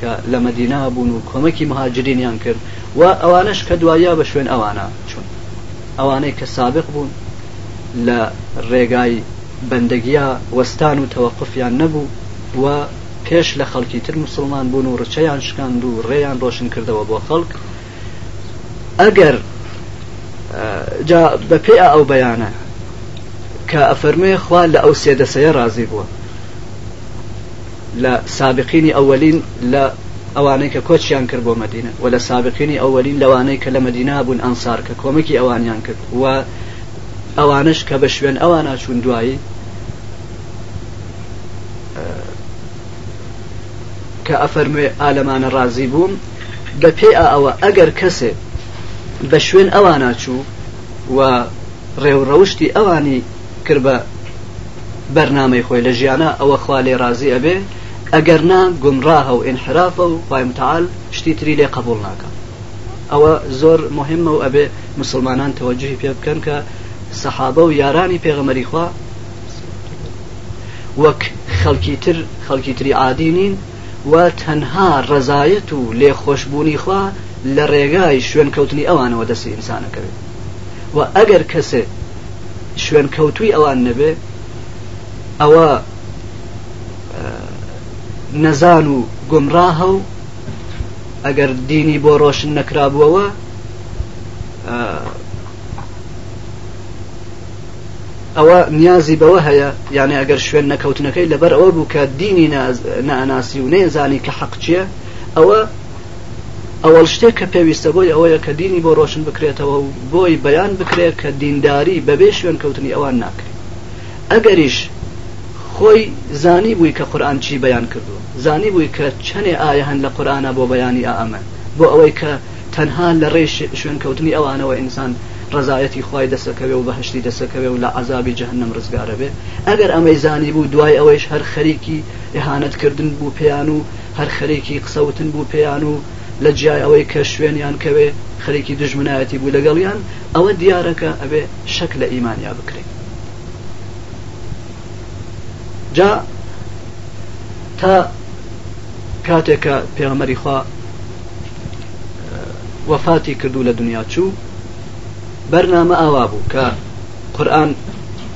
کە لە مدینا بوون و کۆمەکی مهاجرینیان کرد و ئەوانش کە دواییا بە شوێن ئەوانە چون ئەوانەی کە سابق بوون لە ڕێگای بەندەگیە وەستان و تەوەقفیان نەبوو و پێش لە خەڵکی تر مسلمان بوون و ڕچەیان شکاند و ڕێیان ڕۆشن کردەوە بۆ خەڵک ئەگەر بە پێ ئەو بەیانە کە ئەفەرمێ خوا لە ئەو سێدەسەیە رازی بووە لە سابقینی ئەولین لە ئەوانەی کە کۆچیان کرد بۆ مدینە و لە سابقینی ئەولین لەوانەی کە لە مدینا بوون ئەنسار کە کۆمەکی ئەوانیان کرد و ئەوانش کە بە شوێن ئەوانە چوون دوایی کە ئەفەرموێ ئالەمانە ڕازی بووم بە پێ ئەوە ئەگەر کەسێ بە شوێن ئەوانە چوو و ڕێوڕەوشتی ئەوانی کرد بە بەرنامەی خۆی لە ژیانە ئەوە خوا لێ ڕازی ئەبێ ئەگەرنا گمڕاهە و ئینحرافە و پایمتال شتی تری لێ قبول ناکە ئەوە زۆر مهمە و ئەبێ مسلمانان تەوەجهی پێ بکەن کە سەحابە و یارانی پێغەمەری خوا وەک خەڵکی تر خەڵکی تری عادی نین و تەنها ڕزایەت و لێخۆشببوونی خوا لە ڕێگای شوێنکەوتنی ئەوانەوە دەستی ئینسانەکەوێت و ئەگەر کەسێ شوێنکەوتوی ئەوان نەبێ ئەوە نەزان و گمڕاهە و ئەگەر دینی بۆ ڕۆشن نەکرابووەوە ئەوە نیازی بەوە هەیە یانە ئەگەر شوێن نەکەوتنەکەی لەبەر ئەوە بوو کە دینی ناناسی و نێزانی کە حەق چییە ئەوە ئەوەڵ شتێک کە پێویستە بۆی ئەوەیە کە دینی بۆ ڕۆشن بکرێتەوە و بۆی بەیان بکرێت کە دینداری بەبێ شوێن کەوتنی ئەوان ناکرێت ئەگەریش خۆی زانی بووی کە قورآن چی بەیان کردو زانی بووی کە چەنێ ئایا هەن لە قورآە بۆ بەیانی ئامە بۆ ئەوەی کە تەنها لە ڕێش شوێنکەوتنی ئەوانەوە ئینسان ڕزایەتی خی دەسەکەوێ و بەهشتی دەسەکەوێ و لە عذابی جەهنم ڕزگارە بێ ئەگەر ئەمەی زانی بوو دوای ئەوەیش هەر خەریکی ئهانەتکردن بوو پێیان و هەر خەریکی قسەوتن بوو پێیان و لە جیای ئەوەی کە شوێنیان کەوێ خەریکی دژمنایەتی بوو لەگەڵیان ئەوە دیارەکە ئەبێ شەک لە ئیمانیا بکرێت جا تا کاتێکە پێغەمەری خوا وەفاتی کردو لە دنیا چوو بەرنامە ئاوا بوو کە قورآن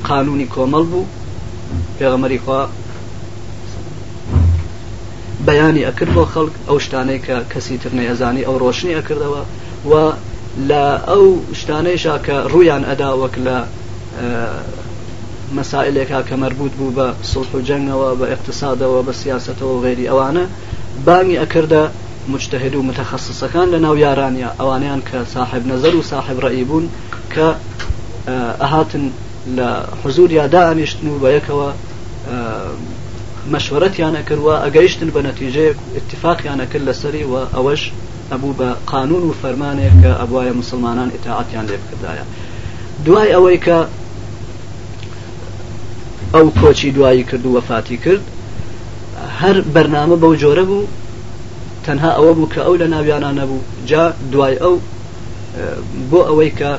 قانونی کۆمەڵ بوو پێغەمەری خوا بەیانی ئەکرد بۆ خەڵک ئەو شتانەی کە کەسی تر نەیەزانی ئەو ڕۆشنی ئەکردەوە و لە ئەو شتانەیشا کە ڕویان ئەداوەک لە مەسائلێکا کە مربوط بوو بە سڵح و جەنگەوە بە اقتصادەوە بە سیاستەوە غێری ئەوانە بانگی ئەکردە مجتهد و متخصصەکان لە ناو یارانە ئەوانیان کە صاحب نەزەر و صاحب ڕئی بوون کە ئەهاتن لە حزور یاداانیشتن و بە یەکەوە مەشورەتیانە کردوە ئەگەیشتن بە نەتیجەیە اتفاقیانە کرد لەسەری و ئەوەش ئەبوو بە قانون و فەرمانێک کە ئەبواە مسلمانان ئتاعاتیان لێ بکردایە دوای ئەوەی کە ئەو کۆچی دوایی کرد و وەفاتی کرد هەر بەرنامە بەو جۆرە بوو تەنها ئەوە بوو کە ئەو لە ناویانانە بوو جا دوای ئەو بۆ ئەوەی کە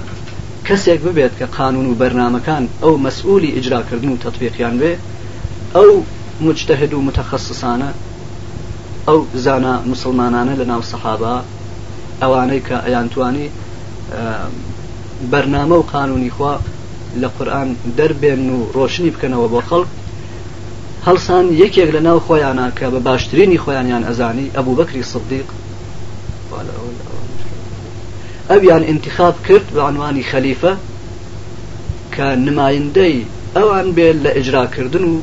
کەسێک ببێت کە قانون و بەرنمەکان ئەو مەسئولی ئیجراکردن و تەطبیقیان بێ ئەو مجتهد و متەخصصانە ئەو زانە مسلمانانە لە ناو سەحابا ئەوانەی کە ئەیانتوانی بەرنامە و قانونی خوا لە قورآن دەربێن و ڕۆشنی بکەنەوە بۆ خەڵک هەڵسان یەکێک لە ناو خۆیانە کە بە باشترینی خۆیانیان ئەزانی ئەبوو بەکری سڵدیق ئەویان انتخاب کرد بە عنوانی خەلیفە کە نمایندەی ئەوان بێت لە ئجراکردن و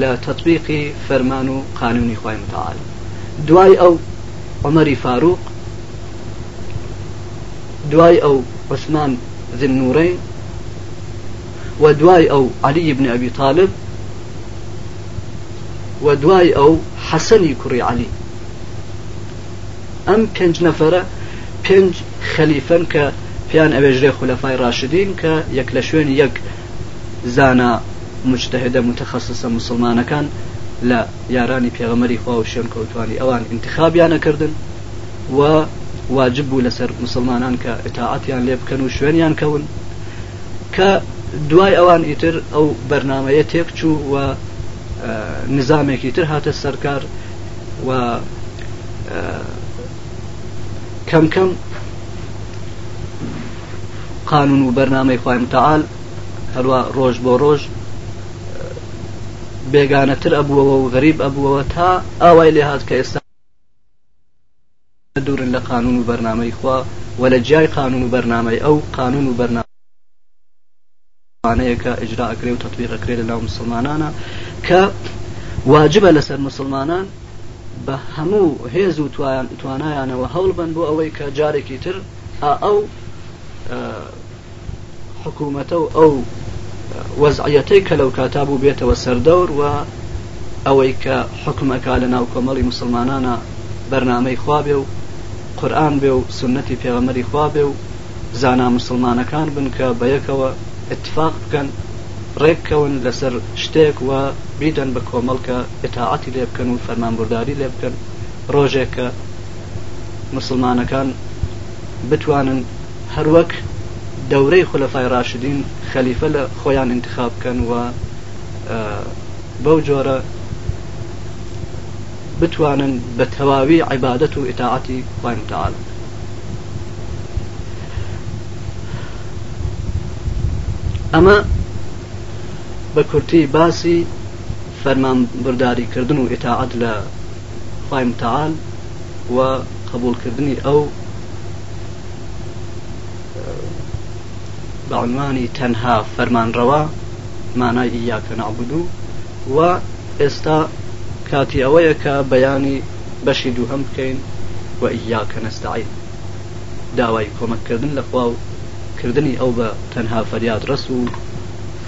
لە تطبیقی فەرمان و قانونی خۆی متعاال دوای ئەو عمەری فاروق دوای ئەو عوسمان زنورەی ودواي أو علي بن أبي طالب ودواي أو حسني كري علي أم بينج نفرة بينج خليفة ك بيان أبجري خلفاء راشدين ك يك لشوين يك زانا مجتهدة متخصصة مسلمانة كان لا ياراني بيغمري خواه الشيم كوتواني أوان انتخاب يانا كردن و واجب بوو لەسەر مسلمانان کە ئتاعاتیان لێ بکەن و شوێنیان کەون کە دوای ئەوان ئیتر ئەو بەرنمەیە تێکچوو و نظامێکی تر هاتە سەرکار و کەم کەم قانون و بەرنمەی خۆیم تەعاال هەروە ڕۆژ بۆ ڕۆژ بێگانەتر ئەبووەوە و غەریب ئەبووەوە تا ئاوای لێ هات کە ئێستا دوورن لە قانون و بەرنمەی خوا و لە جیای قانون و بەرنمەی ئەو قانون و بەرنامە ئەیەکە ئجراکرێ و تطبیقەکرێت لە ناو مسلمانانە کە واجبە لەسەر مسلمانان بە هەموو هێز و توانایانەوە هەوڵ بن بۆ ئەوەی کە جارێکی تر ئەو حکوومەتە و ئەو وەزعەتەی کە لەو کاتابوو بێتەوە سەردەور و ئەوەی کە حکومەکە لە ناو کۆمەڵی مسلمانانە بەرنمەی خوابێ و قورآن بێ و سنەتی پێغەمەری خوابێ و زانا مسلمانەکان بن کە بەیەکەوە اتفاق بکەن ڕێککەون لەسەر شتێک وە بیدەن بە کۆمەڵکە ئتاعاتی لێ بکەن و فەرمانبورداری لێ بکەن ڕۆژێکە مسلمانەکان بتوانن هەروەک دەورەی خولەفای ڕاشدین خەلیفە لە خۆیان انتخاب بکەن و بەو جۆرە بتوانن بە تەواوی عیبادەت و ئتاعاتی خوان تعاالە ئەمە بە کورتی باسی فەرمان برداریکردن و ئتاعات لە خامتال و قبولکردنی ئەو بەعنوانی تەنها فەرمانڕەوە مانای یاکە نابدوو و ئێستا کاتی ئەوەیە کە بەیانی بەشی دووهم بکەین و یاکە نستعین داوای کۆمەکردن لەخوا و کردنی ئەو بە تەنها فەریاد ڕس و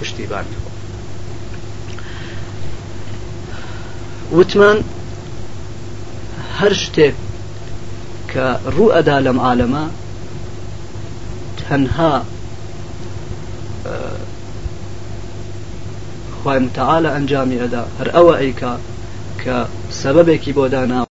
پشتیبان وتمان هەر شتێک کە ڕوو ئەدا لەم عالەمە تەنها خوای متعاالە ئەنجامی ئەدا هەر ئەوە ئەیکا کە سەبەبێکی بۆ دانا